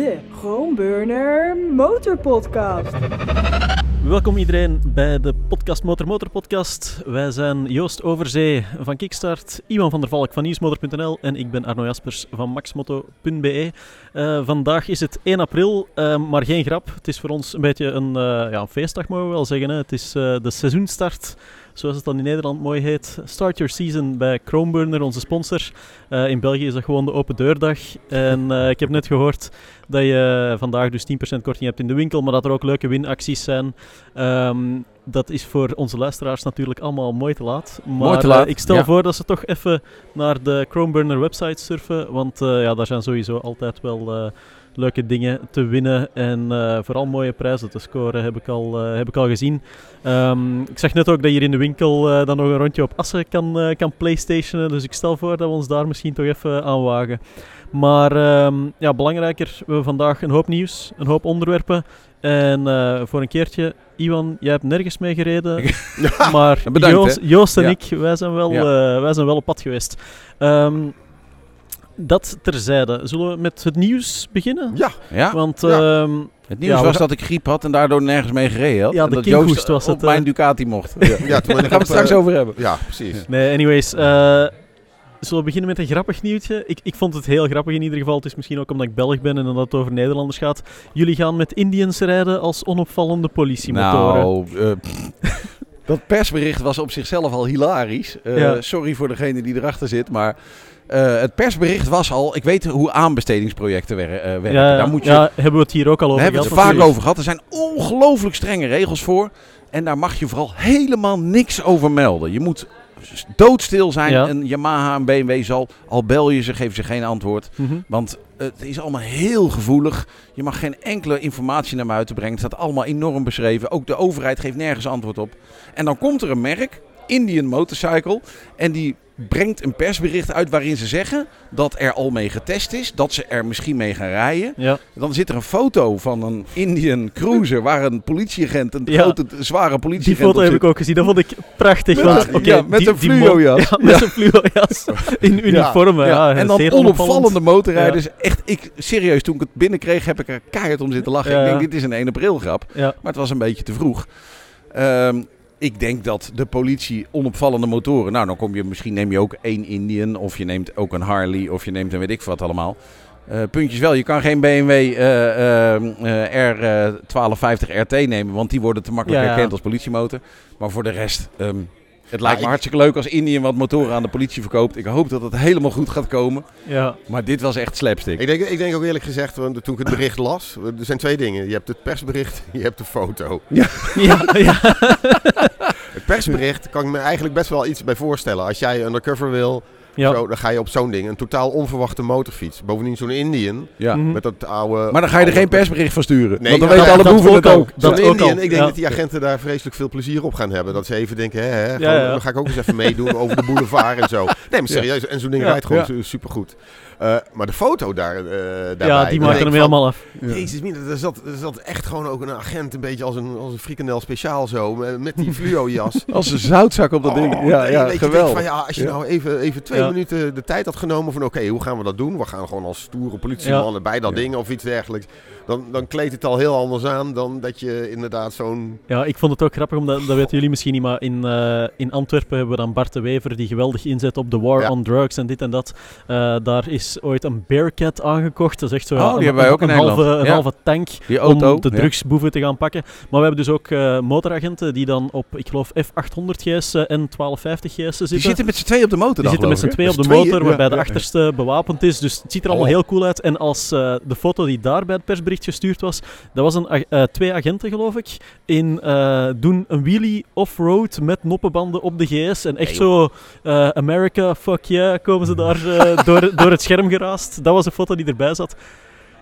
de Groenburner Motorpodcast. Welkom iedereen bij de podcast Motor Motor Podcast. Wij zijn Joost Overzee van Kickstart, Iwan van der Valk van Nieuwsmotor.nl en ik ben Arno Jaspers van maxmoto.be. Uh, vandaag is het 1 april, uh, maar geen grap. Het is voor ons een beetje een, uh, ja, een feestdag, mogen we wel zeggen. Hè. Het is de seizoenstart zoals het dan in Nederland mooi heet. Start Your Season bij Chromeburner, onze sponsor. Uh, in België is dat gewoon de open deurdag. En uh, ik heb net gehoord dat je vandaag dus 10% korting hebt in de winkel, maar dat er ook leuke winacties zijn. Um, dat is voor onze luisteraars natuurlijk allemaal mooi te laat. Maar mooi te laat, uh, ik stel ja. voor dat ze toch even naar de Chromeburner website surfen, want ja, daar zijn sowieso altijd wel leuke dingen te winnen en uh, vooral mooie prijzen te scoren, heb ik al, uh, heb ik al gezien. Um, ik zag net ook dat je hier in de winkel uh, dan nog een rondje op Assen kan, kan playstationen, dus ik stel voor dat we ons daar misschien toch even aan wagen. Maar um, ja, belangrijker, we hebben vandaag een hoop nieuws, een hoop onderwerpen. En voor een keertje, Iwan, jij hebt nergens mee gereden, ja, maar bedankt, Joost, Joost en ja. ik, wij zijn, wel, ja. wij zijn wel op pad geweest. Um, dat terzijde. Zullen we met het nieuws beginnen? Ja. ja. Want ja. Um, het nieuws ja, was dat ik griep had en daardoor nergens mee gereden had. Ja, en de dat Joost was op het, mijn Ducati mocht. ja, ja daar gaan we het straks over hebben. Ja, precies. Nee, anyways. Uh, zullen we beginnen met een grappig nieuwtje? Ik, ik vond het heel grappig in ieder geval. Het is misschien ook omdat ik Belg ben en dat het over Nederlanders gaat. Jullie gaan met Indians rijden als onopvallende politiemotoren. Nou, uh, dat persbericht was op zichzelf al hilarisch. Uh, ja. Sorry voor degene die erachter zit, maar... Uh, het persbericht was al, ik weet hoe aanbestedingsprojecten wer uh, werken. Ja, daar moet je, ja, hebben we het hier ook al over Daar hebben we het vaak over gehad. Er zijn ongelooflijk strenge regels voor. En daar mag je vooral helemaal niks over melden. Je moet doodstil zijn. Ja. Een Yamaha, een BMW zal, al bel je ze, geven ze geen antwoord. Mm -hmm. Want het is allemaal heel gevoelig. Je mag geen enkele informatie naar buiten brengen. Het staat allemaal enorm beschreven. Ook de overheid geeft nergens antwoord op. En dan komt er een merk, Indian Motorcycle. En die brengt een persbericht uit waarin ze zeggen dat er al mee getest is. Dat ze er misschien mee gaan rijden. Ja. Dan zit er een foto van een Indian Cruiser waar een politieagent, een Ja. grote, zware politieagent Die foto heb ik ook gezien. Dat vond ik prachtig. Met want, ja, met die- een fluojas. Ja, met een fluojas. In uniformen. Ja, en dan onopvallende motorrijders. Echt, ik, serieus, toen ik het binnenkreeg heb ik er keihard om zitten lachen. Ik denk, dit is een 1 april grap. Ja. Maar het was een beetje te vroeg. Ehm, ik denk dat de politie onopvallende motoren... Nou, dan kom je, misschien neem je ook één Indian. Of je neemt ook een Harley. Of je neemt een weet ik wat allemaal. Eh, puntjes wel, je kan geen BMW eh, eh, eh, R1250 RT nemen. Want die worden te makkelijk Ja, herkend als politiemotor. Maar voor de rest... ehm, het lijkt me ik- hartstikke leuk als Indian wat motoren aan de politie verkoopt. Ik hoop dat het helemaal goed gaat komen. Ja. Maar dit was echt slapstick. Ik denk, ik denk ook eerlijk gezegd, want toen ik het bericht las, er zijn twee dingen. Je hebt het persbericht, je hebt de foto. Ja, ja. Het persbericht kan ik me eigenlijk best wel iets bij voorstellen. Als jij undercover wil, ja. zo, dan ga je op zo'n ding. Een totaal onverwachte motorfiets. Bovendien zo'n Indian, Ja. Mhm. met dat oude... Maar dan ga je er geen persbericht van sturen. Nee, want dan ja, weten ja, alle boeven het ook. Zo'n ook Indian, ik denk Ja. dat die agenten daar vreselijk veel plezier op gaan hebben. Dat ze even denken, hè, hè Ja, ja. dan ga ik ook eens even meedoen over de boulevard en zo. Nee, maar serieus, en zo'n ding Ja. rijdt gewoon supergoed. Eh, maar de foto daar, eh daarbij... ja, die denk hem helemaal af. Jezus, mina, er zat, er zat echt gewoon ook een agent, een beetje als een, als een frikandel speciaal zo, met, met die fluo-jas. Als een zoutzak op dat ding. Oh, Ja, nee, ja geweldig. Van, ja, als je Ja. nou even, even twee Ja. minuten de tijd had genomen van oké, hoe gaan we dat doen? We gaan gewoon als stoere politiemannen bij dat Ja. ding of iets dergelijks. Dan, dan kleedt het al heel anders aan dan dat je inderdaad zo'n... Ja, ik vond het ook grappig, omdat dat weten jullie misschien niet, maar in, eh, in Antwerpen hebben we dan Bart de Wever die geweldig inzet op de war Ja. on drugs en dit en dat. Eh, daar is ooit een Bearcat aangekocht. Dat is echt zo Oh, die een, hebben wij ook in een, halve, een Ja. halve tank auto. om de ja. drugsboeven te gaan pakken. Maar we hebben dus ook eh, motoragenten die dan op, ik geloof, F800 GS en 1250 GS zitten. Die zitten met z'n tweeën op de motor. Die zitten met z'n twee. tweeën op de motor, waarbij de achterste bewapend is. Dus het ziet er allemaal Oh. heel cool uit. En als eh, de foto die daar bij het persbericht gestuurd was, dat was een, eh, twee agenten, geloof ik, in doen een wheelie off-road met noppenbanden op de GS. En echt Hey, zo, America, fuck yeah, komen ze daar door, door het scherm geraast. Dat was een foto die erbij zat.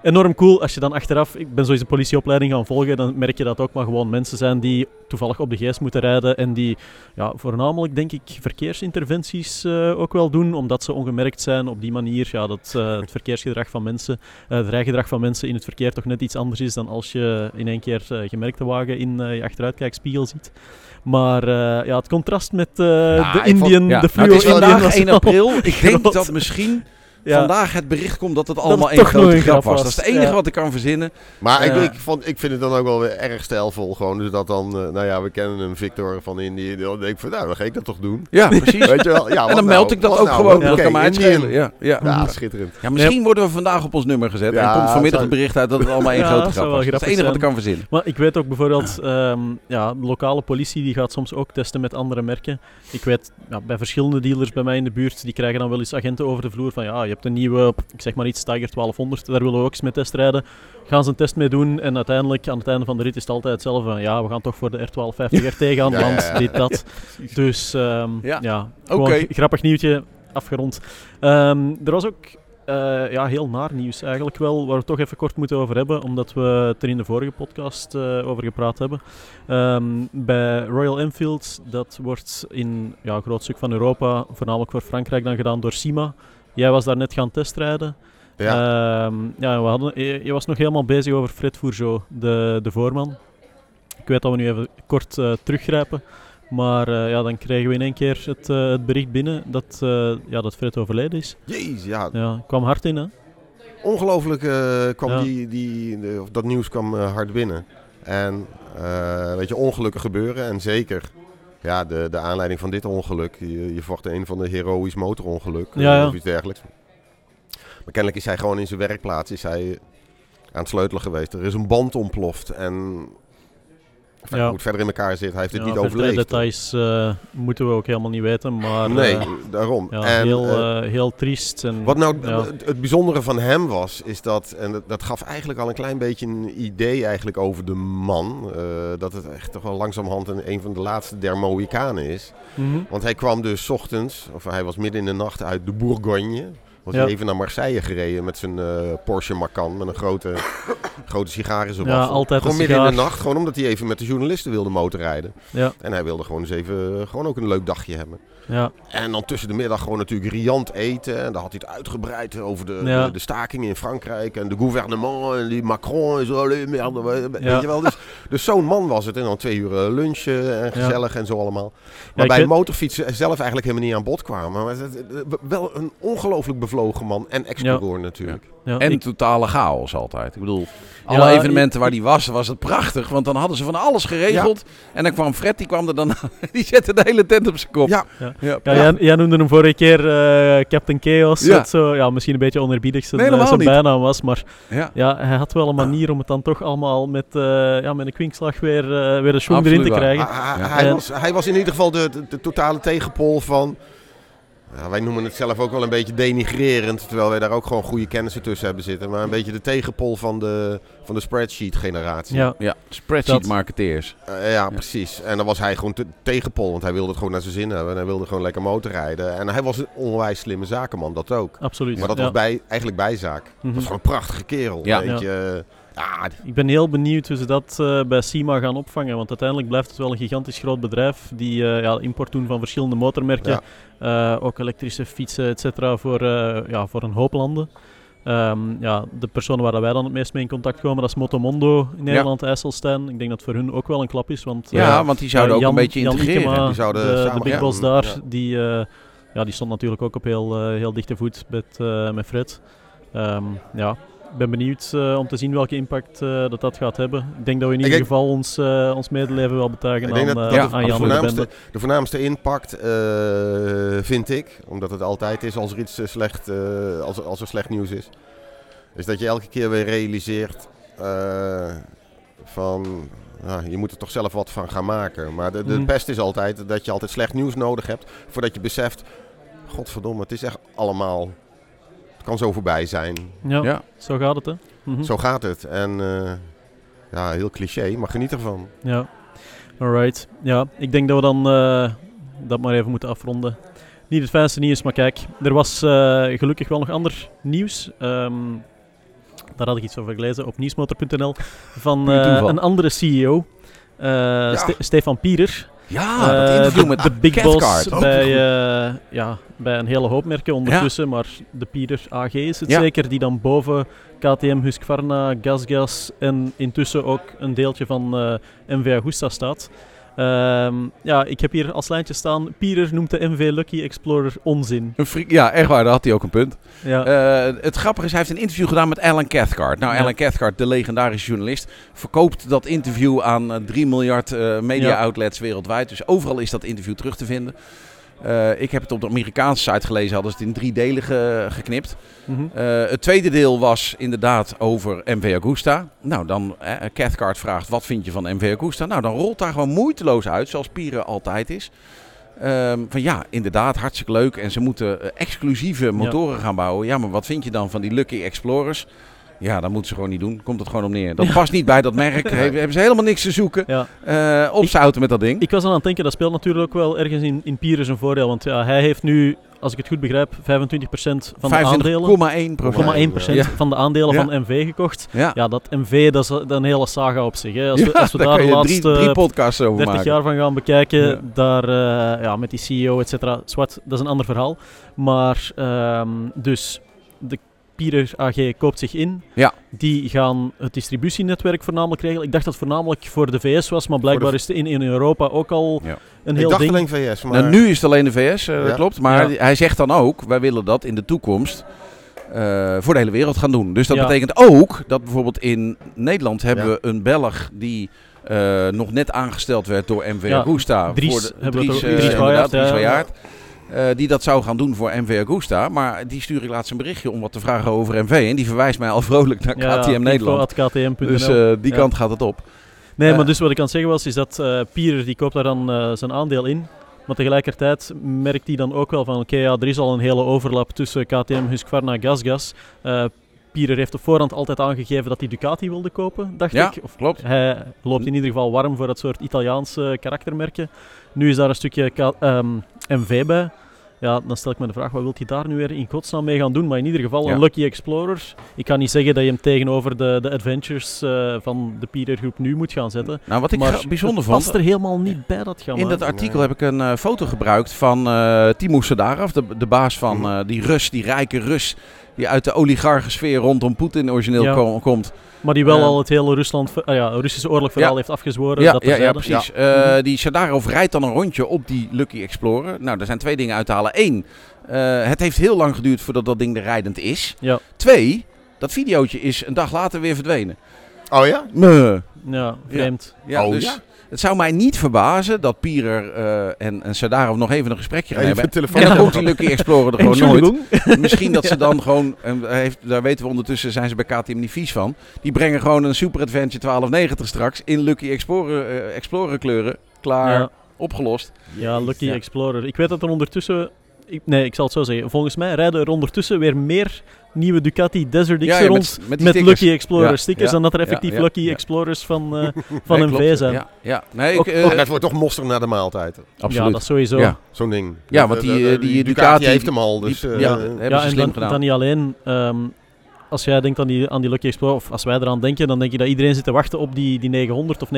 Enorm cool als je dan achteraf, ik ben sowieso een politieopleiding gaan volgen, dan merk je dat ook maar gewoon mensen zijn die toevallig op de GS moeten rijden en die ja, voornamelijk denk ik verkeersinterventies eh, ook wel doen, omdat ze ongemerkt zijn op die manier. Ja, dat eh, het verkeersgedrag van mensen, eh, het rijgedrag van mensen in het verkeer toch net iets anders is dan als je in één keer gemerkte wagen in je achteruitkijkspiegel ziet. Maar ja, het contrast met Ja, de vond- Indian, Ja, de nou, fluo Indian was 1 wel- april. Ik denk dat misschien Ja. vandaag het bericht komt dat het allemaal één grote een grap grap was. was. Dat is het enige Ja. wat ik kan verzinnen. Maar ik, Eh. ik, vond, ik vind het dan ook wel weer erg stijlvol. Gewoon dus dat dan, eh, nou ja, we kennen hem, Victor van Indië. Dan denk ik van, nou, dan ga ik dat toch doen. Ja, precies. Weet je wel? Ja, en dan nou? meld ik dat Wat ook nou? gewoon. Oké, Dat kan Indië. schelen. Ja, ja. Ja, schitterend. Ja, misschien worden we vandaag op ons nummer gezet. Ja, en komt vanmiddag zou- het bericht uit dat het allemaal één Ja, grote grap was. Dat is het enige wat ik kan verzinnen. Maar ik weet ook bijvoorbeeld, ehm, ja, de lokale politie die gaat soms ook testen met andere merken. Ik weet, ja, bij verschillende dealers bij mij in de buurt, die krijgen dan wel eens agenten over de vloer van ja, je hebt een nieuwe, ik zeg maar iets, Tiger 1200, daar willen we ook eens mee testrijden. Gaan ze een test mee doen en uiteindelijk, aan het einde van de rit is het altijd hetzelfde van ja, we gaan toch voor de R1250 RT gaan, Ja, dit, dat. Dus ehm, Ja. gewoon grappig nieuwtje, afgerond. Ehm, er was ook eh, ja, heel naar nieuws eigenlijk wel, waar we het toch even kort moeten over hebben, omdat we het er in de vorige podcast eh, over gepraat hebben. Ehm, bij Royal Enfield, dat wordt in ja, een groot stuk van Europa, voornamelijk voor Frankrijk, dan gedaan door Sima. Jij was daar net gaan testrijden. Ja. Ehm, ja, we hadden, je, je was nog helemaal bezig over Fred Fourgeau, de, de voorman. Ik weet dat we nu even kort eh, teruggrijpen. Maar eh, ja, dan kregen we in één keer het, eh, het bericht binnen dat, ja, dat Fred overleden is. Jeez, ja. Ja, kwam hard in, hè? Ongelooflijk kwam Ja. die, die, de- of dat nieuws kwam hard binnen. En weet je, ongelukken gebeuren. En zeker ja, de, de aanleiding van dit ongeluk. Je, je vocht een van de heroïs motorongeluk Ja, ja. of iets dergelijks. Maar kennelijk is hij gewoon in zijn werkplaats is hij aan het sleutelen geweest. Er is een band ontploft. En Ja. hoe het verder in elkaar zit, hij heeft het Ja, niet overleefd. details eh, moeten we ook helemaal niet weten. Maar nee, eh, daarom. ja, en, heel, eh, heel triest. En, Wat nou het, bijzondere van hem was, is dat, en dat, dat gaf eigenlijk al een klein beetje een idee eigenlijk over de man, dat het echt toch wel langzamerhand een, een van de laatste der Mohikanen is. Mhm. Want hij kwam dus 's ochtends, of hij was midden in de nacht uit de Bourgogne. Was hij even naar Marseille gereden met zijn eh, Porsche Macan met een grote, grote sigaar in zijn Ja, altijd Gewoon midden in de nacht, gewoon omdat hij even met de journalisten wilde motorrijden. Ja, En hij wilde gewoon eens even, gewoon ook een leuk dagje hebben. Ja, En dan tussen de middag gewoon natuurlijk riant eten. En dan had hij het uitgebreid over de, Ja. de, de stakingen in Frankrijk. En de gouvernement en die Macron en zo. Merde, we- weet Ja. je wel. Dus, dus zo'n man was het. En dan twee uur eh, lunchen en gezellig en zo allemaal. Waarbij motorfietsen zelf eigenlijk helemaal niet aan bod kwamen. Maar wel een ongelooflijk bevlogen man. En explorer natuurlijk. Ja. En Ik- totale chaos altijd. Ik bedoel, alle Ja, evenementen waar die was, was het prachtig. Want dan hadden ze van alles geregeld. En dan kwam Fred, die kwam er dan Die zette de hele tent op zijn kop. Ja. ja. Ja, Jij, jij noemde hem vorige keer eh, Captain Chaos. Ja. Zo, ja, misschien een beetje onerbiedig zijn, Nee, eh, zijn bijnaam was. Maar ja. ja, hij had wel een manier om het dan toch allemaal met, eh, ja, met een kwinkslag weer, eh, weer de Absoluut erin te krijgen. Hij, hij- Ja. hij En- was, hij was in ieder geval de, de, de totale tegenpol van... Wij noemen het zelf ook wel een beetje denigrerend, terwijl wij daar ook gewoon goede kennissen tussen hebben zitten. Maar een beetje de tegenpol van de, van de spreadsheet-generatie. Ja, ja. Spreadsheet Dat- marketeers. Eh, ja, precies. En dan was hij gewoon te, tegenpol, want hij wilde het gewoon naar zijn zin hebben. En hij wilde gewoon lekker motorrijden. En hij was een onwijs slimme zakenman, dat ook. absoluut. Maar dat ja. was bij, eigenlijk bijzaak. Dat Mhm. was gewoon een prachtige kerel. Ja. Weet je. Ja, Ik ben heel benieuwd hoe ze dat eh, bij SIMA gaan opvangen. Want uiteindelijk blijft het wel een gigantisch groot bedrijf die eh, ja, import doen van verschillende motormerken. Ja. Eh, ook elektrische fietsen, et cetera, voor, ja, voor een hoop landen. Ehm, ja, de personen waar wij dan het meest mee in contact komen, dat is Motomondo in Nederland, IJsselstein. Ik denk dat voor hun ook wel een klap is. Want, Ja, want die zouden ook een beetje integreren. Ikema, Die zouden de, samen de big boss daar, Ja. die, ja, die stond natuurlijk ook op heel, heel dichte voet met, met Fred. Ehm, ja, ben benieuwd eh, om te zien welke impact eh, dat dat gaat hebben. Ik denk dat we in ieder geval ons, eh, ons medeleven wel betuigen aan, dat, dat Ja, het aan de, Jan en de voornaamste, de voornaamste impact, vind ik, omdat het altijd is als er iets slecht, als, als er slecht nieuws is, is dat je elke keer weer realiseert van, ja, je moet er toch zelf wat van gaan maken. Maar de, de Mm. pest is altijd dat je altijd slecht nieuws nodig hebt, voordat je beseft, godverdomme, het is echt allemaal, kan zo voorbij zijn. Ja, Ja. zo gaat het hè. Mhm. Zo gaat het. En eh, ja, heel cliché, maar geniet ervan. Ja, alright. Ja, ik denk dat we dan eh, dat maar even moeten afronden. Niet het fijnste nieuws, maar kijk, er was eh, gelukkig wel nog ander nieuws. Ehm, daar had ik iets over gelezen op nieuwsmotor.nl van eh, een andere CEO, eh, Ste- Stefan Pierer. Ja, dat Eh, interview de, met de Big. Boss bij, eh, ja, bij een hele hoop merken ondertussen, maar de Pierer AG is het zeker, die dan boven KTM, Husqvarna, GasGas en intussen ook een deeltje van eh MV Agusta staat. Ehm, ja, ik heb hier als lijntje staan, Pierer noemt de MV Lucky Explorer onzin. Een freak- ja, echt waar, daar had hij ook een punt. Ja, Eh, het grappige is, hij heeft een interview gedaan met Alan Cathcart. Nou, Ja. Alan Cathcart, de legendarische journalist, verkoopt dat interview aan eh, 3 miljard eh, media Ja. outlets wereldwijd. Dus overal is dat interview terug te vinden. Eh, ik heb het op de Amerikaanse site gelezen, hadden ze het in drie delen ge- geknipt. mhm. Eh, het tweede deel was inderdaad over MV Augusta. Nou, dan eh, Cathcart vraagt, wat vind je van MV Augusta? Nou, dan rolt daar gewoon moeiteloos uit, zoals Pieren altijd is. Ehm, van ja, inderdaad, hartstikke leuk. En ze moeten eh, exclusieve motoren gaan bouwen. Ja, maar wat vind je dan van die Lucky Explorers? Ja, dat moeten ze gewoon niet doen. Komt het gewoon op neer. Dat past niet bij dat merk. Hebben, hebben ze helemaal niks te zoeken. ja. Eh opzouten met dat ding. Ik was aan het denken, dat speelt natuurlijk ook wel ergens in, in Pierer zijn voordeel. Want ja, hij heeft nu, als ik het goed begrijp, 25% van de aandelen. 25,1 procent. 0,1% Ja. van de aandelen Ja. van MV gekocht. Ja, Ja, dat MV, dat is een een hele saga op zich. Hè. Als we, als we daar de laatste drie, drie podcasts over 30 maken. jaar van gaan bekijken, daar, eh, ja, met die CEO, et cetera, zwart, dat is een ander verhaal. Maar, ehm, dus, de Pierer AG koopt zich in. Ja. Die gaan het distributienetwerk voornamelijk regelen. Ik dacht dat het voornamelijk voor de VS was, maar blijkbaar de- is het in, in Europa ook al Ja. een Ik heel dacht ding. alleen VS, maar... Nou, nu is het alleen de VS, eh, dat Ja. klopt. Maar Ja. hij zegt dan ook, wij willen dat in de toekomst eh, voor de hele wereld gaan doen. Dus dat Ja. betekent ook dat bijvoorbeeld in Nederland hebben Ja. we een Belg die eh, nog net aangesteld werd door MV Ja. Dries voor de, hebben we het Dries, Dries inderdaad, Wajaert, Dries Eh, die dat zou gaan doen voor MV Augusta. Maar die stuur ik laatst een berichtje om wat te vragen over MV. En die verwijst mij al vrolijk naar Ja, KTM Nederland. Dus eh, die kant gaat het op. Nee, Eh, maar dus wat ik aan het zeggen was, is dat eh Pierer die koopt daar dan eh, zijn aandeel in. Maar tegelijkertijd merkt hij dan ook wel van, oké, ja, er is al een hele overlap tussen KTM, Husqvarna, GasGas. Eh Pierer heeft op voorhand altijd aangegeven dat hij Ducati wilde kopen, dacht Ja, ik. Of klopt. hij loopt in ieder geval warm voor dat soort Italiaanse karaktermerken. Nu is daar een stukje ehm, MV bij. Ja, dan stel ik me de vraag, wat wil hij daar nu weer in godsnaam mee gaan doen? Maar in ieder geval Ja. een Lucky Explorer. Ik kan niet zeggen dat je hem tegenover de, de adventures eh, van de Pierer groep nu moet gaan zetten. Nou, wat ik maar bijzonder het vond... past er helemaal niet bij, dat gamma. In dat artikel heb ik een eh, foto gebruikt van eh Timo Sadarov, de, de baas van Mhm. die Rus, die rijke Rus, die uit de oligarchensfeer rondom Poetin origineel Ja. komt. Maar die wel Eh, al het hele Rusland, ah ja, Russische oorlogverhaal Ja. heeft afgezworen. Ja, dat ja, ja, precies. Eh, Mhm. Die Sadarov rijdt dan een rondje op die Lucky Explorer. Nou, er zijn twee dingen uit te halen. Eén, eh, het heeft heel lang geduurd voordat dat ding er rijdend is. Ja. Twee, dat videootje is een dag later weer verdwenen. Oh ja? Meh. Ja, vreemd. Ja, Oh, dus ja? Het zou mij niet verbazen dat Pierer eh, en, en Sadarov nog even een gesprekje gaan Even hebben. En dan komt die Lucky Explorer er gewoon nooit. Misschien dat ze dan gewoon, en heeft, daar weten we ondertussen, zijn ze bij KTM niet vies van. Die brengen gewoon een Super Adventure 1290 straks in Lucky Explorer, eh, Explorer kleuren. Klaar, Ja, opgelost. ja, Lucky Ja. Explorer. Ik weet dat er ondertussen... Ik, nee, ik zal het zo zeggen. Volgens mij rijden er ondertussen weer meer nieuwe Ducati Desert Ja, ja, rond met. Lucky Explorer Ja, stickers ja, dan dat er effectief ja, Lucky ja. Explorers van, eh, van Nee, MV zijn. Ja, ja. Nee, ik, Ook- eh, Dat wordt toch mosterd na de maaltijd. absoluut. Ja, dat sowieso. Ja. Zo'n ding. Ja, want de- die, eh, die Ducati, Ducati heeft hem al, dus... eh, ja, eh, hebben Ja, ze en slim dan, gedaan. dan niet alleen. ehm, als jij denkt aan die, aan die Lucky Explorer, of als wij eraan denken, dan denk je dat iedereen zit te wachten op die, die 900 of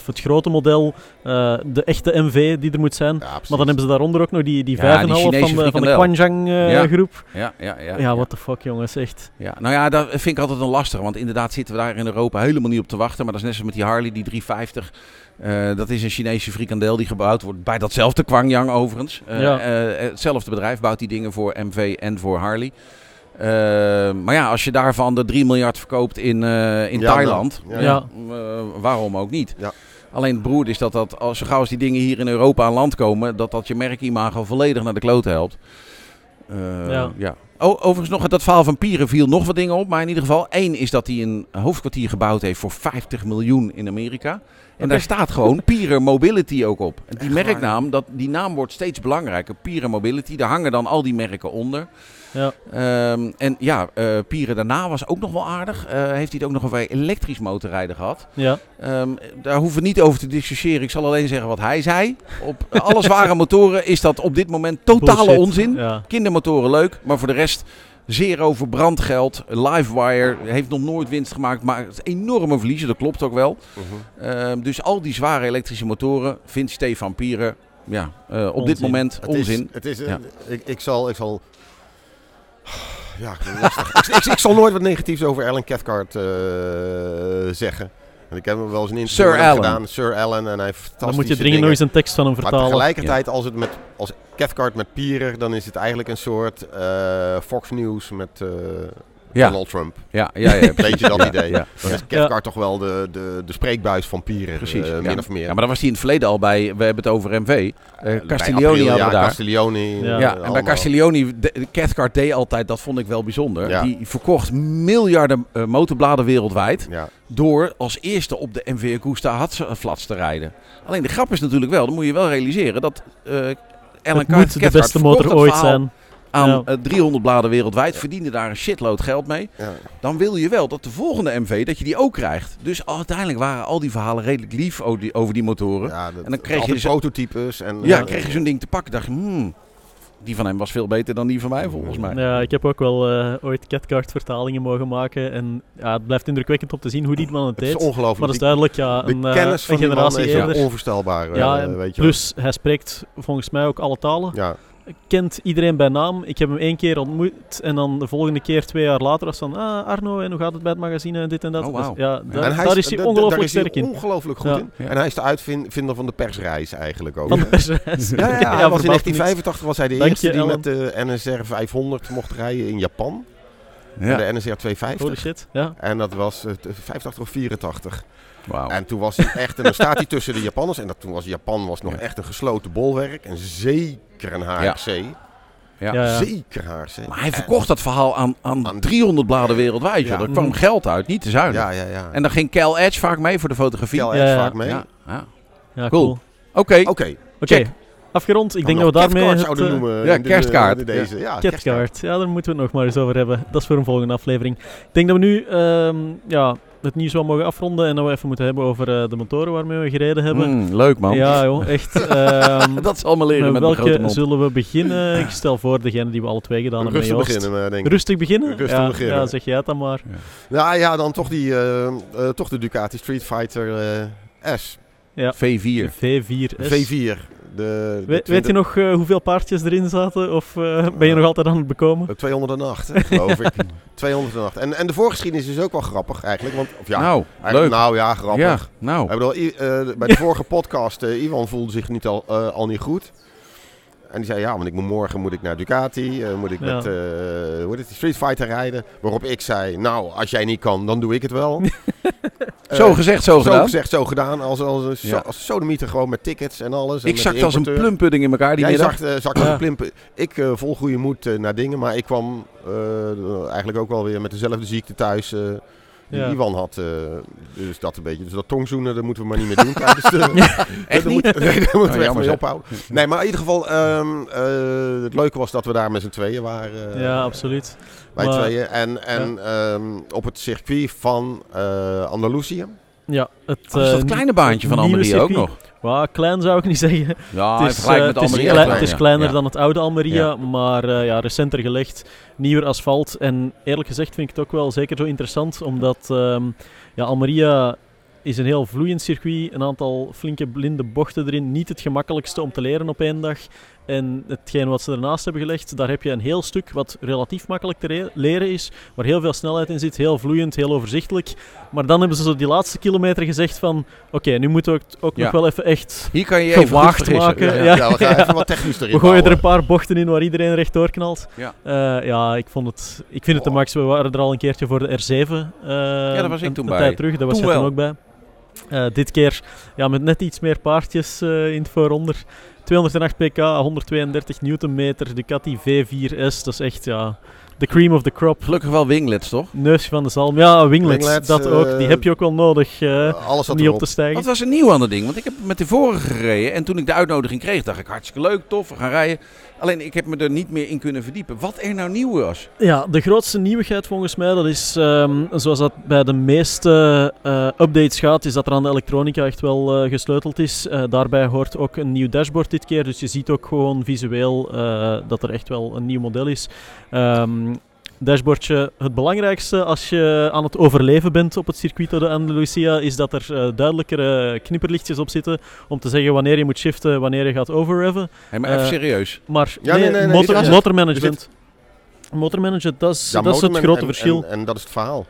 9,5, het grote model, eh, de echte MV die er moet zijn. ja. Maar dan hebben ze daaronder ook nog die, die 5,5 Ja, die van, de, van de eh, groep. Ja, ja, ja, Ja, what the fuck jongens, echt. Ja, nou ja, dat vind ik altijd een lastig. Want inderdaad zitten we daar in Europa helemaal niet op te wachten. Maar dat is net zoals met die Harley, die 350. Eh, dat is een Chinese frikandel die gebouwd wordt bij datzelfde Kwangyang overigens. Ja. hetzelfde bedrijf bouwt die dingen voor MV en voor Harley. Eh, maar ja, als je daarvan de 3 miljard verkoopt in, eh, in Ja, Thailand, nou, ja. eh, waarom ook niet? Ja. Alleen het beroerd is dat, dat als, zo gauw als die dingen hier in Europa aan land komen, dat dat je merkimago volledig naar de klote helpt. Eh, Ja. ja. Oh, overigens nog dat verhaal van Pieren viel nog wat dingen op. Maar in ieder geval, één is dat hij een hoofdkwartier gebouwd heeft voor 50 miljoen in Amerika. En daar staat gewoon Pieren Mobility ook op. En die Echt waar, merknaam, dat, die naam wordt steeds belangrijker. Pieren Mobility, daar hangen dan al die merken onder. Ja. Ehm, en ja, eh Pieren daarna was ook nog wel aardig. Eh, heeft hij het ook nog over elektrisch motorrijden gehad. Ja. Ehm, daar hoeven we niet over te discussiëren. Ik zal alleen zeggen wat hij zei. Op alle zware motoren is dat op dit moment totale Bullshit. onzin. Ja. Kindermotoren leuk, maar voor de rest zero verbrandgeld. Livewire heeft nog nooit winst gemaakt, maar het is enorme verliezen. Dat klopt ook wel. Mhm. Ehm, dus al die zware elektrische motoren vindt Stefan Pieren ja, eh, op dit Onzin. moment Het onzin. Is, het is, Ja. ik, ik zal... Ik zal ja, lastig. ik, ik, ik zal nooit wat negatiefs over Alan Cathcart eh, zeggen. En ik heb hem wel eens een interview Sir met hem Allen. gedaan. Sir Allen. En hij heeft Dan moet je dringend dingen. nog eens een tekst van hem Maar vertalen. tegelijkertijd, als het met als Cathcart met Pierer, dan is het eigenlijk een soort eh, Fox News met eh, Ja, Donald Trump. ja, ja. ja, Beetje dat Ja, idee. Ja. Dan is Cathcart toch wel de, de, de spreekbuis van Pierer, Precies. eh, ja. min of meer. Ja, maar dan was hij in het verleden al bij, we hebben het over MV. eh Bij Castiglioni hadden we ja, daar. Castiglioni. Ja. eh, Ja, en bij. Castiglioni, Cathcart deed altijd, dat vond ik wel bijzonder. Ja. Die verkocht miljarden eh, motorbladen wereldwijd. Ja. Door als eerste op de MV Agusta Hatzflats te rijden. Alleen de grap is natuurlijk wel, dan moet je wel realiseren dat eh Alan het moet de beste motor ooit verhaal zijn. Aan Ja. eh, 300 bladen wereldwijd, verdiende daar een shitload geld mee. Ja. Dan wil je wel dat de volgende MV, dat je die ook krijgt. Dus uiteindelijk waren al die verhalen redelijk lief over die, over die motoren. Ja, Ja, dat, En dan kreeg je prototypes. En, eh, kreeg je zo'n ding te pakken, dacht je, hmm, die van hem was veel beter dan die van mij volgens mij. Ja, ik heb ook wel eh, ooit Catcard vertalingen mogen maken. En ja, het blijft indrukwekkend om te zien hoe die man het Het is deed. Maar ongelooflijk. dat is duidelijk ja, de een, kennis van een die man generatie is eerder. onvoorstelbaar. Ja, en weet je plus hij spreekt volgens mij ook alle talen. Ja. Kent iedereen bij naam. Ik heb hem één keer ontmoet en dan de volgende keer twee jaar later was van ah Arno en hoe gaat het bij het magazine en dit en dat. Oh. Dus ja, da- En daar is hij da- da- ongelooflijk daar is hij sterk in. ongelooflijk goed Ja. in. Ja. En hij is de uitvinder van de persreis eigenlijk ook. Van de persreis. Ja, ja, hij was in verbaast me niks. 1985 was hij de Dank eerste je, die Ellen. met de NSR 500 mocht rijden in Japan. Ja. De NSR 250. Holy shit, ja. En dat was eh, 85 of 84. En toen was hij echt, en dan staat hij tussen de Japanners. En dat, toen was Japan was nog Ja. echt een gesloten bolwerk. En zeker een HRC. Ja. Ja, ja. Zeker HRC. Maar hij verkocht dat verhaal aan, aan, Aan- 300 bladen wereldwijd. Ja. Er kwam Mm. geld uit, niet te zuinig. Ja, ja, ja. En dan ging Cal Edge vaak mee voor de fotografie. Kel Ja, Edge ja. vaak mee. Ja, ja. Ja, Cool. cool. Oké, Oké. Oké, afgerond. Ik denk dat we daarmee het, zouden eh, noemen. ja, de- kerstkaart. deze. Ja, Catcard. Ja, daar moeten we het nog maar eens over hebben. Dat is voor een volgende aflevering. Ik denk dat we nu ehm, ja, het nieuws wel mogen afronden en dat we even moeten hebben over eh, de motoren waarmee we gereden hebben. Mm, leuk man. Ja, joh, echt. ehm, dat is allemaal leren met, met welke zullen we beginnen? Ik stel voor degene die we alle twee gedaan hebben. Rustig beginnen, eh, denk ik. Rustig beginnen? Rustig ja, beginnen. Ja, zeg jij het dan maar. Nou ja, dan toch, die, eh, eh, toch de Ducati Street Fighter eh, S. V4. V4S. V4. De, de We- weet je nog eh, hoeveel paardjes erin zaten? Of eh, ben je nog altijd aan het bekomen? Eh, 208, hè, geloof ik. 208. En, en de voorgeschiedenis is ook wel grappig eigenlijk. Want, of ja, nou, eigenlijk- leuk. Nou ja, grappig. ja, nou. Ik bedoel, I- eh, bij de vorige podcast, eh, Ivan voelde zich niet al, eh, al niet goed. En die zei, ja, want ik moet morgen moet ik naar Ducati, eh, moet ik Ja. met uh, hoe heet het, Street Fighter rijden. Waarop ik zei, nou, als jij niet kan, dan doe ik het wel. Eh, zo gezegd, zo, zo gedaan. gezegd, zo gedaan. Als, als, so- Ja. als sodemieter gewoon met tickets en alles. En ik zakte als een plumpudding in elkaar die Jij middag. uh, Ja. als een plimpen. Ik eh, vol goede moed eh, naar dingen, maar ik kwam eh, eigenlijk ook wel weer met dezelfde ziekte thuis eh, die Ja. Iwan had. eh, dus dat een beetje. Dus dat tongzoenen, dat moeten we maar niet meer doen tijdens de... Echt dat niet? moet- nee, daar moeten we echt jammer mee ophouden. Nee, maar in ieder geval, ehm, eh, het leuke was dat we daar met z'n tweeën waren. eh, ja, absoluut. Wij Maar- tweeën. En, en ehm, op het circuit van eh Andalusië. Ja, het, Dat is dat eh, kleine baantje van Almeria ook nog. Wauw, klein zou ik niet zeggen. Ja, het is, eh, met het is klein, het is kleiner Ja. dan het oude Almeria, Ja. maar eh, ja, recenter gelegd. Nieuwer asfalt. En eerlijk gezegd vind ik het ook wel zeker zo interessant, omdat ehm, ja, Almeria is een heel vloeiend circuit. Een aantal flinke blinde bochten erin. Niet het gemakkelijkste om te leren op één dag. En hetgeen wat ze ernaast hebben gelegd, daar heb je een heel stuk wat relatief makkelijk te re- leren is. Waar heel veel snelheid in zit, heel vloeiend, heel overzichtelijk. Maar dan hebben ze zo die laatste kilometer gezegd van... Oké, nu moeten we het ook Ja. nog wel even echt Hier kan je je even maken. Ja, Ja, ja. Ja. we gaan even wat technisch erin We gooien er een paar bochten in waar iedereen rechtdoor knalt. Ja. Eh, ja, ik, vond het, ik vind het de max. We waren er al een keertje voor de R7. eh daar was ik een, toen een bij. tijd terug, daar was jij toen ook bij. Eh, dit keer ja, met net iets meer paardjes in het vooronder. 208 pk, 132 newtonmeter, Ducati V4S. Dat is echt ja, de cream of the crop. Gelukkig wel winglets, toch? Neusje van de zalm. Ja, winglets, Winglets, dat eh, ook. Die heb je ook wel nodig eh, Eh, Alles om niet op erop. te stijgen. Wat was er nieuw aan dat ding? Want ik heb met de vorige gereden. En toen ik de uitnodiging kreeg, dacht ik hartstikke leuk, tof, we gaan rijden. Alleen ik heb me er niet meer in kunnen verdiepen. Wat er nou nieuw was. Ja, de grootste nieuwigheid volgens mij, dat is ehm, zoals dat bij de meeste eh, updates gaat, is dat er aan de elektronica echt wel eh, gesleuteld is. Eh, daarbij hoort ook een nieuw dashboard dit keer, dus je ziet ook gewoon visueel dat er echt wel een nieuw model is. Ehm, dashboardje, het belangrijkste als je aan het overleven bent op het circuito de Andalusia, is dat er eh, duidelijkere knipperlichtjes op zitten om te zeggen wanneer je moet shiften, wanneer je gaat overreven. Hé, maar even Eh, serieus. Maar Ja, nee, nee, nee, motor, motormanagement. Motormanagement, dat is, Ja, dat is het grote en- verschil. En, en dat is het verhaal.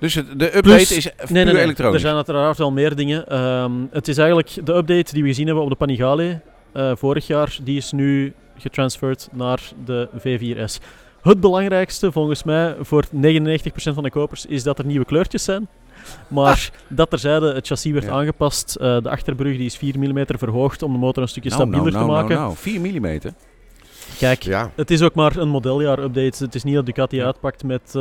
Dus het, de update Plus- is puur Nee, nee, nee. elektronisch. Er zijn uiteraard wel meer dingen. Ehm, het is eigenlijk de update die we gezien hebben op de Panigale eh, vorig jaar, die is nu getransferred naar de V4S. Het belangrijkste volgens mij voor 99% van de kopers is dat er nieuwe kleurtjes zijn. Maar dat terzijde, het chassis werd Ja. aangepast. Eh, de achterbrug die is 4 mm verhoogd om de motor een stukje Nou, stabieler nou, te maken. Nou, nou, 4 mm. Kijk, Ja, het is ook maar een modeljaar-update. Het is niet dat Ducati uitpakt met eh,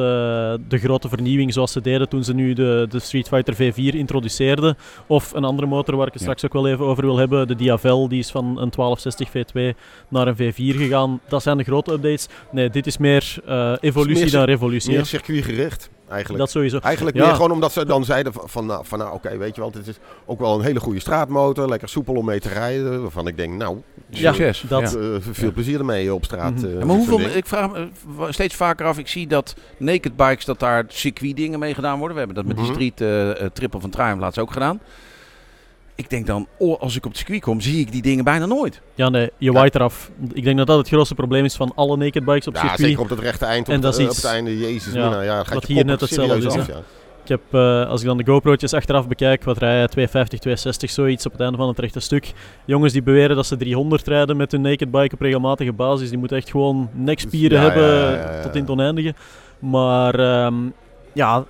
de grote vernieuwing zoals ze deden toen ze nu de, de Street Fighter V4 introduceerden. Of een andere motor waar ik het Ja. straks ook wel even over wil hebben. De Diavel, die is van een 1260 V2 naar een V4 gegaan. Dat zijn de grote updates. Nee, dit is meer eh, evolutie meer dan revolutie. meer circuitgericht eigenlijk. Dat sowieso. Eigenlijk Ja. meer gewoon omdat ze dan zeiden van, van nou, van, nou oké, weet je wel, dit is ook wel een hele goede straatmotor, lekker soepel om mee te rijden. Waarvan ik denk, nou, Ja, Succes. dat- Ja. eh, veel plezier ermee op straat. Mhm. eh, maar hoeveel, ik vraag me eh, steeds vaker af, ik zie dat naked bikes, dat daar circuitdingen mee gedaan worden. We hebben dat met Mhm. die street eh, eh, triple van Triumph laatst ook gedaan. Ik denk dan, oh, als ik op het circuit kom, zie ik die dingen bijna nooit. Ja, nee, je Ja. waait eraf. Ik denk dat dat het grootste probleem is van alle naked bikes op ja, circuit. zeker op het rechte eind, op, En het, dat is eh, iets- op het einde, jezus ja, mina, ja, gaat wat je hier net hetzelfde is, af, ja. Ik heb, eh, als ik dan de GoPro'tjes achteraf bekijk, wat rijden 250, 260, zoiets op het einde van het rechte stuk. Jongens die beweren dat ze 300 rijden met hun naked bike op regelmatige basis, die moeten echt gewoon nekspieren Ja, hebben ja, ja, ja, tot ja. in het oneindige. Maar ehm, ja,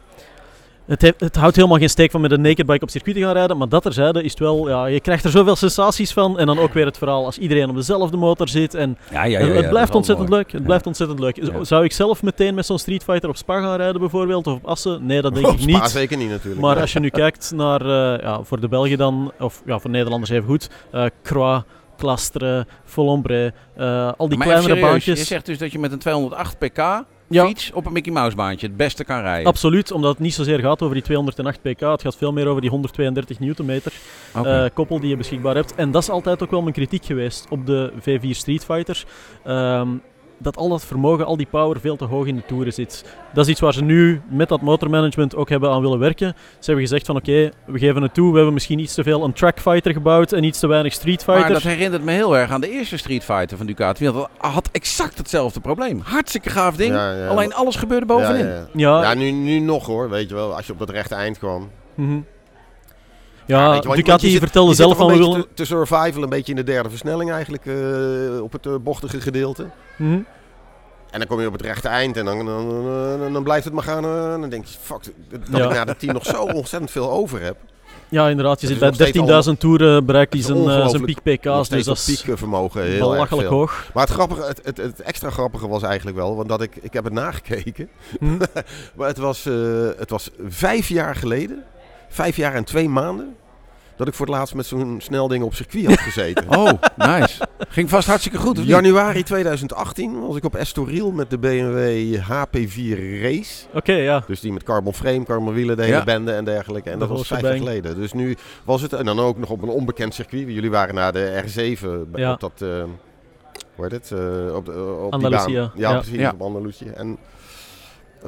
het, heeft- het houdt helemaal geen steek van met een naked bike op circuit te gaan rijden. Maar dat terzijde is het wel, ja, je krijgt er zoveel sensaties van. En dan ook weer het verhaal als iedereen op dezelfde motor zit. En Ja, ja, het, het blijft ontzettend leuk. Het Ja. blijft ontzettend leuk. Zou ik zelf meteen met zo'n Street Fighter op Spa gaan rijden bijvoorbeeld? Of op Assen? Nee, dat denk ik Spa niet. zeker niet natuurlijk. Maar als je nu kijkt naar, eh, ja, voor de Belgen dan, of ja, voor Nederlanders even goed, eh Croix, Clastre, Folombre, eh al die maar kleinere baantjes. Je zegt dus dat je met een 208 pk Ja. fiets op een Mickey Mouse baantje het beste kan rijden. Absoluut, omdat het niet zozeer gaat over die 208 pk, het gaat veel meer over die 132 newtonmeter eh, koppel die je beschikbaar hebt. En dat is altijd ook wel mijn kritiek geweest op de V4 Street Fighter. Ehm, dat al dat vermogen, al die power veel te hoog in de toeren zit. Dat is iets waar ze nu met dat motormanagement ook hebben aan willen werken. Ze hebben gezegd van oké, we geven het toe, we hebben misschien iets te veel een track fighter gebouwd en iets te weinig Street maar dat herinnert me heel erg aan de eerste Street Fighter van Ducati. Want dat had exact hetzelfde probleem. Hartstikke gaaf ding. Ja, ja, Alleen alles gebeurde bovenin. Ja, ja. Ja, Ja, nu, nu nog hoor, weet je wel. Als je op dat rechte eind kwam. mhm. Ja, want Ducati je vertelde zelf van we willen... te, te survival, een beetje in de derde versnelling eigenlijk, eh, op het eh, bochtige gedeelte. Mhm. En dan kom je op het rechte eind en dan, dan, dan, dan blijft het maar gaan. eh, en dan denk je, fuck, dat Ja. ik na de 10 nog zo ontzettend veel over heb. Ja, inderdaad. Je zit bij steeds 13.000 toeren, bereikt hij zijn, zijn piek pk's. Dus dat is piekvermogen heel belachelijk hoog. Maar het, grappige, het, het, het extra grappige was eigenlijk wel, want dat ik, ik heb het nagekeken. Mhm. Maar het was, het was vijf jaar geleden, vijf jaar en twee maanden, dat ik voor het laatst met zo'n snel ding op circuit had gezeten. Oh, nice. Ging vast hartstikke goed? Januari 2018 was ik op Estoril met de BMW HP4 Race. Oké, ja. Dus die met carbon frame, carbon wielen, de hele Ja. bende en dergelijke. En dat was vijf jaar geleden. Dus nu was het, en dan ook nog op een onbekend circuit. Jullie waren naar de R7, bij- Ja. op dat, eh, hoe heet het? Eh, op de, op Andalusia, Die baan. Ja, ja. precies, Ja. op Andalusië. En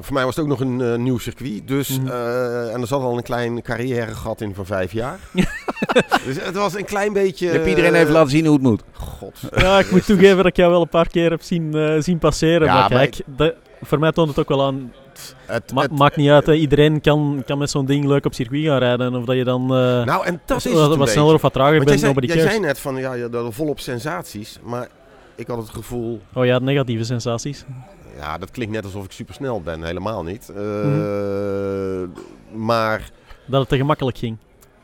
voor mij was het ook nog een eh, nieuw circuit. Dus, Mhm. eh, en er zat al een klein carrièregat in van vijf jaar. dus het was een klein beetje... Je hebt iedereen even laten zien hoe het moet. God. Ja, ik moet toegeven dat ik jou wel een paar keer heb zien, eh, zien passeren. Ja, maar maar kijk, dat- voor mij toont het ook wel aan. Het, Ma- het- maakt niet uit, hè. iedereen kan, kan met zo'n ding leuk op circuit gaan rijden. En of dat je dan eh, nou, en dat is het wat, wat sneller of wat trager jij bent, jij cares. zei net van, ja, je had volop sensaties. Maar ik had het gevoel... Oh ja, negatieve sensaties. Ja, dat klinkt net alsof ik supersnel ben. Helemaal niet. Eh, Mhm. Maar Dat het te gemakkelijk ging.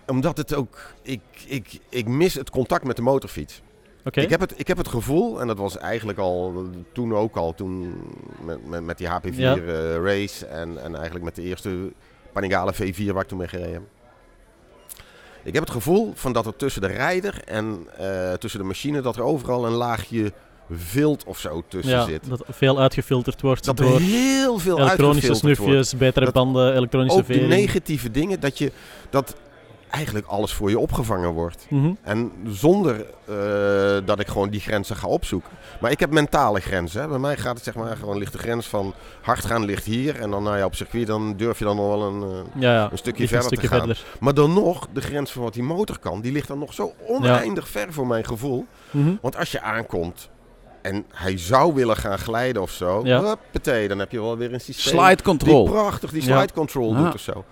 omdat het ook... Ik, ik, ik mis het contact met de motorfiets. Oké. Ik, heb het, ik heb het gevoel, en dat was eigenlijk al toen ook al, toen met, met, met die HP4 Ja. eh, race en, en eigenlijk met de eerste Panigale V4 waar ik toen mee gereden heb. Ik heb het gevoel van dat er tussen de rijder en eh, tussen de machine, dat er overal een laagje vilt of zo tussen ja, zit. dat veel uitgefilterd wordt Dat door heel veel elektronische uitgefilterd wordt. snufjes, betere Dat banden, elektronische Ook de vering. negatieve dingen, dat, je, dat eigenlijk alles voor je opgevangen wordt. Mhm. En zonder eh, dat ik gewoon die grenzen ga opzoeken. Maar ik heb mentale grenzen. Hè. Bij mij gaat het zeg maar gewoon ligt de grens van hard gaan ligt hier. En dan nou ja, op circuit dan durf je dan nog wel een, eh, Ja, ja. een stukje ligt verder een stukje te gaan. verder. Maar dan nog, de grens van wat die motor kan, die ligt dan nog zo oneindig ver voor mijn gevoel. Mhm. Want als je aankomt en hij zou willen gaan glijden of zo. Ja. Huppatee, dan heb je wel weer een systeem Slide die control. prachtig die Ja. slide control Ja. doet of zo.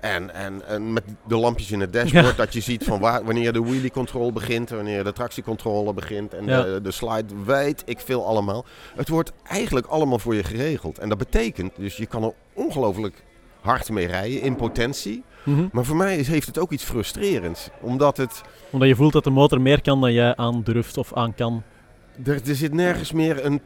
En, en, en met de lampjes in het dashboard, dat je ziet van waar, wanneer de wheelie control begint, wanneer de tractiecontrole begint en Ja. de, de slide, weet ik veel allemaal. Het wordt eigenlijk allemaal voor je geregeld. En dat betekent, dus je kan er ongelooflijk hard mee rijden in potentie. Mhm. Maar voor mij is, heeft het ook iets frustrerends. Omdat het, Omdat je voelt dat de motor meer kan dan jij aandurft of aan kan. Er, er zit nergens meer een,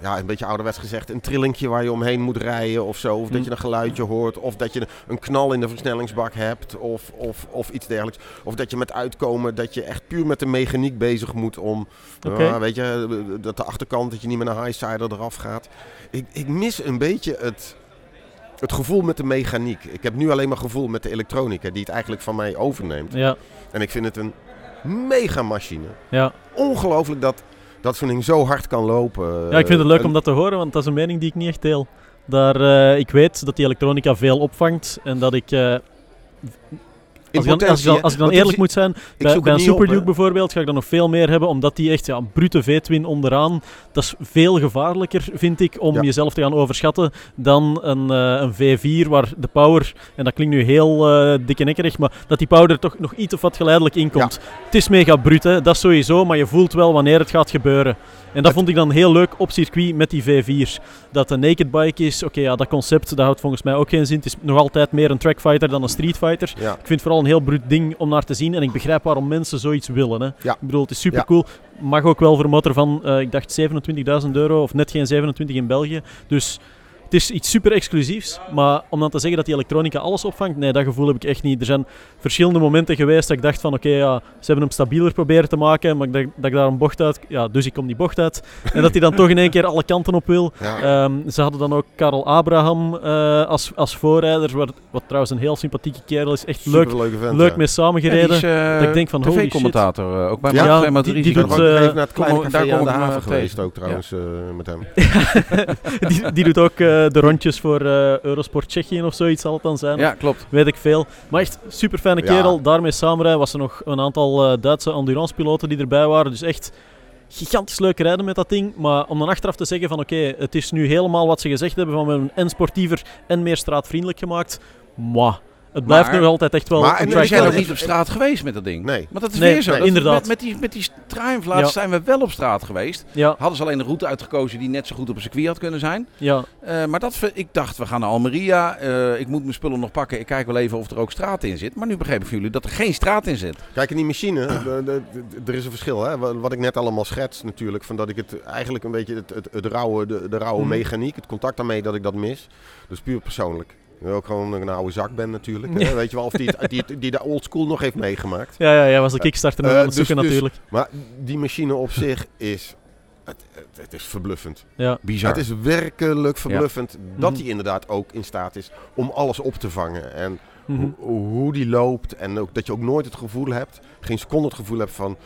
ja, een beetje ouderwets gezegd, een trillingje waar je omheen moet rijden of zo. Of dat je een geluidje hoort. Of dat je een knal in de versnellingsbak hebt. Of, of, of iets dergelijks. Of dat je met uitkomen dat je echt puur met de mechaniek bezig moet om, ja, weet je, dat de achterkant, dat je niet met een highsider eraf gaat. Ik, ik mis een beetje het, het gevoel met de mechaniek. Ik heb nu alleen maar gevoel met de elektronica die het eigenlijk van mij overneemt. Ja, En ik vind het een mega machine. ja. Ongelooflijk dat, dat zo'n ding zo hard kan lopen. ja, ik vind het leuk En- om dat te horen, want dat is een mening die ik niet echt deel. Daar, eh, ik weet dat die elektronica veel opvangt en dat ik... eh, als, ik dan, als, ik dan, als ik dan eerlijk moet zijn, bij, bij een Super Duke bijvoorbeeld ga ik dan nog veel meer hebben, omdat die echt ja, een brute V-twin onderaan, dat is veel gevaarlijker, vind ik, om Ja. jezelf te gaan overschatten dan een, eh, een V4 waar de power, en dat klinkt nu heel eh dikke nekkerig, maar dat die power er toch nog iets of wat geleidelijk in komt. Het is mega brut, hè, dat sowieso, maar je voelt wel wanneer het gaat gebeuren. En dat vond ik dan heel leuk op circuit met die V4's. Dat een naked bike is, oké, ja, dat concept, dat houdt volgens mij ook geen zin. Het is nog altijd meer een trackfighter dan een streetfighter. Ik vind het een heel bruut ding om naar te zien. En ik begrijp waarom mensen zoiets willen. Hè. Ja. Ik bedoel, het is super cool. Mag ook wel voor een motor van, eh, ik dacht 27.000 euro of net geen 27 in België. Dus het is iets super exclusiefs. Maar om dan te zeggen dat die elektronica alles opvangt, nee, dat gevoel heb ik echt niet. Er zijn verschillende momenten geweest dat ik dacht van, oké, ja, ze hebben hem stabieler proberen te maken. Maar ik dacht, dat ik daar een bocht uit, ja, dus ik kom die bocht uit. En dat hij dan toch in één keer alle kanten op wil. Ja. Ehm, ze hadden dan ook Karel Abraham eh, als, als voorrijder, wat, wat trouwens een heel sympathieke kerel is. Echt leuk, vent, leuk ja. mee Ja, samengereden. die is, eh, dat ik denk van, holy shit. tv-commentator eh, ook bij Ja, ja, die- Madrid. die Ik ben doet, naar het kleine daar aan de kom ik haven hem geweest ook trouwens eh, met hem. die, die doet ook de rondjes voor eh, Eurosport Tsjechië of zoiets zal het dan zijn. Ja, klopt. Weet ik veel. Maar echt super fijne Ja. kerel. Daarmee samenrijden was er nog een aantal eh, Duitse endurance-piloten die erbij waren. Dus echt gigantisch leuk rijden met dat ding. Maar om dan achteraf te zeggen van oké, het is nu helemaal wat ze gezegd hebben van we hebben en sportiever en meer straatvriendelijk gemaakt. Mwah. Het blijft Maar- nog altijd echt wel maar- we zijn ook fighter. niet op straat geweest met dat ding. Nee. Maar dat is Nee, weer zo. nee, inderdaad. Met, met die, met die Triumph laatst Ja. zijn we wel op straat geweest. Ja, Hadden ze alleen een route uitgekozen die net zo goed op een circuit had kunnen zijn. ja. Eh, maar dat, ik dacht, we gaan naar Almeria. Eh, ik moet mijn spullen nog pakken. Ik kijk wel even of er ook straat in zit. Maar nu begreep ik van jullie dat er geen straat in zit. Kijk, in die machine, de- de- de- er is een verschil. Hè? Wat ik net allemaal schets natuurlijk. Van dat ik het eigenlijk een beetje het, het, het rauwe, de, de rauwe Mhm. mechaniek, het contact daarmee, dat ik dat mis. Dus puur persoonlijk. Ik ook gewoon een oude zak ben natuurlijk. Weet je wel, of die, het- die, die de old school nog heeft meegemaakt. Ja, ja, jij was de Kickstarter Eh, het dus- zoeken dus- natuurlijk. Maar die machine op zich is, het, het, is verbluffend. Ja. Bizar. Het is werkelijk verbluffend dat Mhm. hij inderdaad ook in staat is om alles op te vangen. En Mhm. hoe, hoe die loopt. En ook dat je ook nooit het gevoel hebt, geen seconde het gevoel hebt van,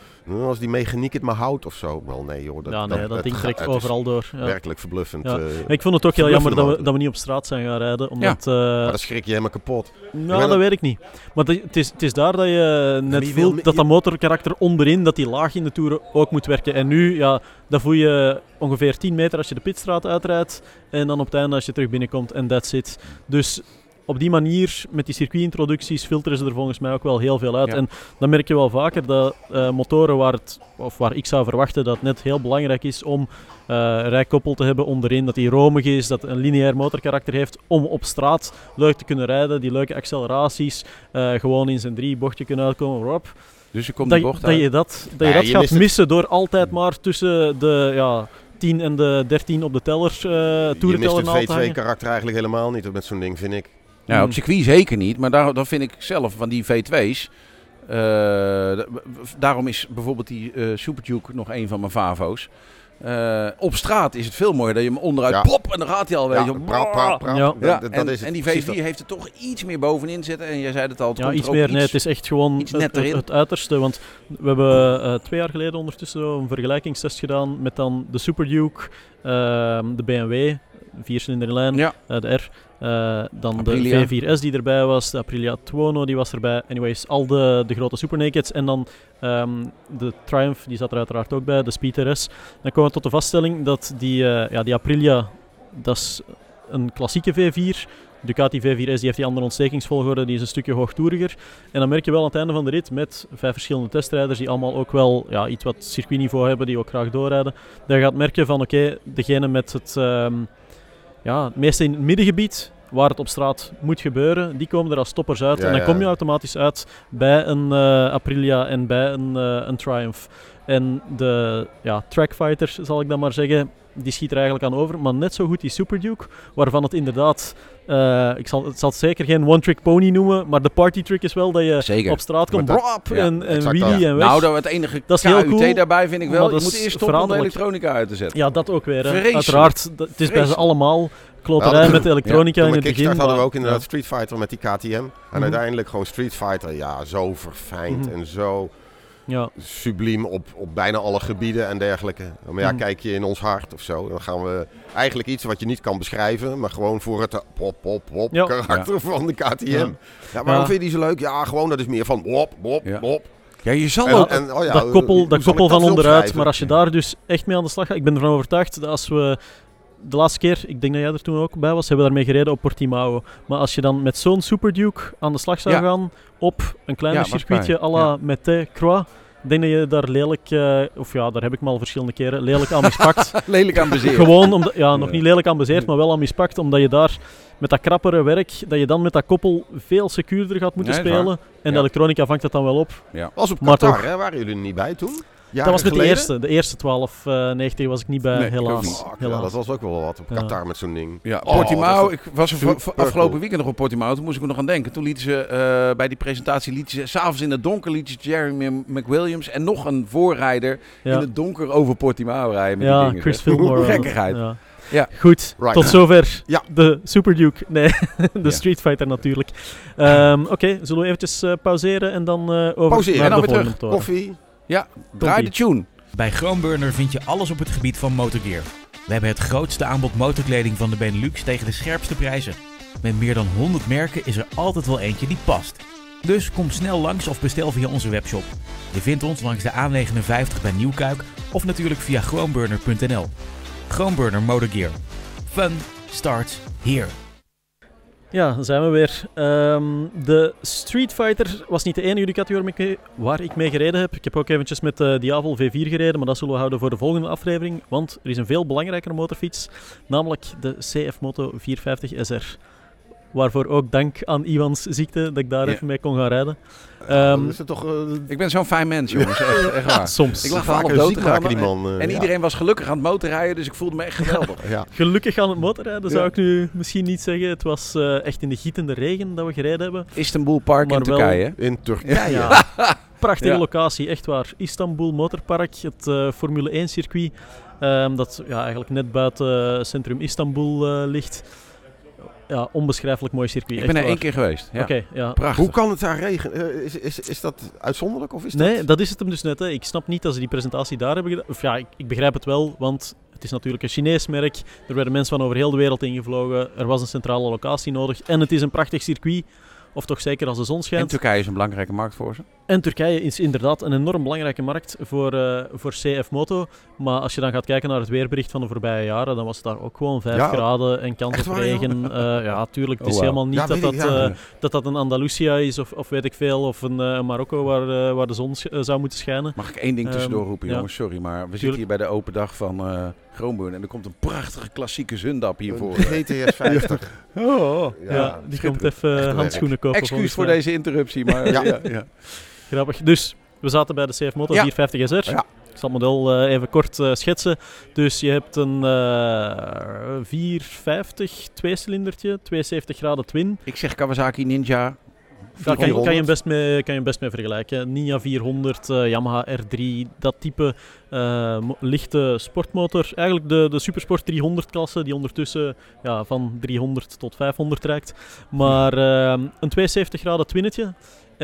als die mechaniek het maar houdt of zo. Wel nee hoor. Dat, ja, nee, dat, het ding trekt overal door. Ja. Werkelijk verbluffend. Ja. eh, Ik vond het ook heel jammer dat we, dat we niet op straat zijn gaan rijden. Omdat, maar eh, dan schrik je helemaal kapot. nou, ben dat weet ik niet. Maar dat- het is, het is daar dat je net wil voelt me- dat dat motorkarakter onderin, dat die laag in de toeren ook moet werken. En nu, ja, dat voel je ongeveer 10 meter als je de pitstraat uitrijdt. En dan op het einde als je terug binnenkomt en that's it. Dus op die manier, met die circuitintroducties, filteren ze er volgens mij ook wel heel veel uit. Ja. En dan merk je wel vaker dat eh, motoren waar, het, of waar ik zou verwachten dat het net heel belangrijk is om eh rijkoppel te hebben onderin, dat die romig is, dat een lineair motorkarakter heeft, om op straat leuk te kunnen rijden, die leuke acceleraties, eh, gewoon in zijn drie bochtje kunnen uitkomen. Dus je komt Dat, bocht dat uit. je dat, dat, je Ja, dat je gaat missen door altijd maar tussen de ja, 10 en de 13 op de teller, eh je mist toerenteller het naald te hangen. V2-karakter eigenlijk helemaal niet met zo'n ding, vind ik. Ja, op Mm. circuit zeker niet. Maar daar, dan vind ik zelf van die V2's. eh, daarom is bijvoorbeeld die eh Super Duke nog een van mijn favo's. Eh, op straat is het veel mooier dat je hem onderuit Ja. plop en dan gaat hij al. Weet Ja, je. prap, prap, prap. Ja. Dat- Ja, dat- en, dat is het. en die Precies V4 heeft er toch iets meer bovenin zitten. En jij zei het al, het Ja, komt iets er ook meer. Nee, het is echt gewoon het, uiterste. Want we hebben eh, twee jaar geleden ondertussen een vergelijkingstest gedaan met dan de Super Duke, ehm, de BMW viercilinder in lijn, Ja. eh, de R. Eh, dan Aprilia. de V4S die erbij was, de Aprilia Tuono die was erbij. Anyways, al de, de grote Super Nakeds. En dan ehm, de Triumph, die zat er uiteraard ook bij, de Speed RS. Dan komen we tot de vaststelling dat die, eh, ja, die Aprilia, dat is een klassieke V4. Ducati V4S die heeft die andere ontstekingsvolgorde, die is een stukje hoogtoeriger. En dan merk je wel aan het einde van de rit met vijf verschillende testrijders die allemaal ook wel ja, iets wat circuitniveau hebben, die ook graag doorrijden. Dat je gaat merken van oké, degene met het, ehm, ja, het meeste in het middengebied, waar het op straat moet gebeuren, die komen er als toppers uit. Ja, en dan ja. kom je automatisch uit bij een eh, Aprilia en bij een, eh, een Triumph. En de ja, trackfighter, zal ik dan maar zeggen, die schiet er eigenlijk aan over. Maar net zo goed die Super Duke, waarvan het inderdaad, eh, ik zal het zal het zeker geen one-trick pony noemen, maar de party trick is wel dat je Zeker. op straat komt, brap, ja, en, en wheelie dat. en weg. Nou, dat het enige Dat is heel KUT cool, daarbij vind ik wel. dat Je is moet eerst stoppen om de elektronica uit te zetten. ja, dat ook weer. Hè. Uiteraard, dat- het is bij ze allemaal kloterij met de elektronica in het begin. Kickstart hadden we ook inderdaad ja. Street Fighter met die KTM. En Mhm. uiteindelijk gewoon Street Fighter, ja, zo verfijnd Mhm. en zo Ja, subliem op, op bijna alle gebieden en dergelijke. Maar ja, Mhm. kijk je in ons hart of zo, dan gaan we eigenlijk iets wat je niet kan beschrijven, maar gewoon voor het pop, pop, pop Ja. karakter van de KTM. Ja. Ja. waarom Ja. vind je die zo leuk? Ja, gewoon dat is meer van wop, wop, Ja. wop. Ja, je zal En- ook... en, oh ja, dat koppel, dat koppel van onderuit. Maar als je daar dus echt mee aan de slag gaat, ik ben ervan overtuigd dat als we de laatste keer, ik denk dat jij er toen ook bij was, hebben we daarmee gereden op Portimao. Maar als je dan met zo'n Super Duke aan de slag zou Ja. gaan op een kleiner Ja, circuitje à la Ja. Mette Croix, ik denk dat je daar lelijk, eh, of ja, daar heb ik me al verschillende keren lelijk aan mispakt. lelijk aan bezeren. Gewoon, omdat, ja, nog Ja. niet lelijk aan bezeerd, maar wel aan mispakt, omdat je daar met dat krappere werk, dat je dan met dat koppel veel secuurder gaat moeten Nee, spelen. En Ja. de elektronica vangt dat dan wel op. was op Maar Qatar, toch. hè? Waren jullie er niet bij toen? Dat was met de eerste. De eerste 1290 was ik niet bij, Nee, helaas. niet. Dat was ook wel wat op Ja. Qatar met zo'n ding. Ja, Oh, Portimao, ik was er afgelopen weekend nog op Portimao. Toen moest ik er nog aan denken. Toen lieten ze eh, bij die presentatie, lieten ze s'avonds in het donker, lieten ze Jeremy McWilliams en nog een voorrijder Ja. in het donker over Portimao rijden. Met Ja, die dingen. Chris Fillmore. Gekkigheid. Ja. Ja. Goed, Right. tot zover Ja. de Super Duke. Nee, de Ja. Street Fighter natuurlijk. Ehm, Oké, zullen we eventjes eh, pauzeren en dan eh over Pauzeren naar en dan de weer volgende motoren. Koffie. Ja, draai de tune. Bij Groenburner vind je alles op het gebied van motorgear. We hebben het grootste aanbod motorkleding van de Benelux tegen de scherpste prijzen. Met meer dan 100 merken is er altijd wel eentje die past. Dus kom snel langs of bestel via onze webshop. Je vindt ons langs de A59 bij Nieuwkuik of natuurlijk via groenburner.nl. Groenburner Motorgear. Fun starts here. Ja, dan zijn we weer. Ehm, de Street Fighter was niet de enige Ducati waar ik, mee, gereden heb. Ik heb ook eventjes met de Diavel V4 gereden, maar dat zullen we houden voor de volgende aflevering. Want er is een veel belangrijkere motorfiets, namelijk de CF Moto 450 SR. Waarvoor ook dank aan Iwans ziekte dat ik daar Ja. even mee kon gaan rijden. Ehm, is het toch... eh, Ik ben zo'n fijn mens, jongens. Echt, echt waar. soms. Ik lag vaak op dood te gaan. maken die man. eh, En ja. iedereen was gelukkig aan het motorrijden, dus ik voelde me echt geweldig. Ja. Gelukkig aan het motorrijden zou Ja. ik nu misschien niet zeggen. Het was eh, echt in de gietende regen dat we gereden hebben. Istanbul Park Maar in wel- Turkije. In Turkije. Ja, prachtige Ja. locatie, echt waar. Istanbul Motorpark, het eh, Formule 1 circuit, ehm, dat ja, eigenlijk net buiten eh, centrum Istanbul eh, ligt. Ja, onbeschrijfelijk mooi circuit. Ik ben er één keer geweest. Ja. ja. Prachtig. Hoe kan het daar regenen? Eh, is, is, is dat uitzonderlijk of is Nee, dat... dat is het hem dus net. Hè. Ik snap niet dat ze die presentatie daar hebben gedaan. Of ja, ik, ik begrijp het wel, want het is natuurlijk een Chinees merk. Er werden mensen van over heel de wereld ingevlogen. Er was een centrale locatie nodig. En het is een prachtig circuit. Of toch zeker als de zon En schijnt. Turkije is een belangrijke markt voor ze. En Turkije is inderdaad een enorm belangrijke markt voor, eh, voor CF Moto. Maar als je dan gaat kijken naar het weerbericht van de voorbije jaren, dan was het daar ook gewoon 5 Ja, graden en kans op regen. Eh, ja, tuurlijk. Het Oh, is wauw. helemaal niet Ja, dat, dat, ik, ja. eh, dat dat een Andalusia is of, of weet ik veel, of een eh, Marokko waar, eh, waar de zon zou moeten schijnen. Mag ik één ding tussendoor Ehm, roepen, jongens? Sorry, maar we zitten hier bij de open dag van eh Groenburn. En er komt een prachtige klassieke zundap hiervoor. Een GTS 50. Oh, Ja, die komt even handschoenen kopen. Excuus voor deze interruptie, maar Ja. Grappig. Dus, we zaten bij de CF Moto Ja. 450 SR. Ja. Ik zal het model eh, even kort eh, schetsen. Dus je hebt een eh 450 tweecilindertje, 72 graden twin. Ik zeg Kawasaki Ninja. Daar kan je, kan, je 400. hem best mee, kan je hem best mee vergelijken. Ninja 400, eh, Yamaha R3, dat type lichte sportmotor. Eigenlijk de, de Supersport 300 klasse, die ondertussen ja, van 300 tot 500 reikt. Maar eh, een 72 graden twinnetje.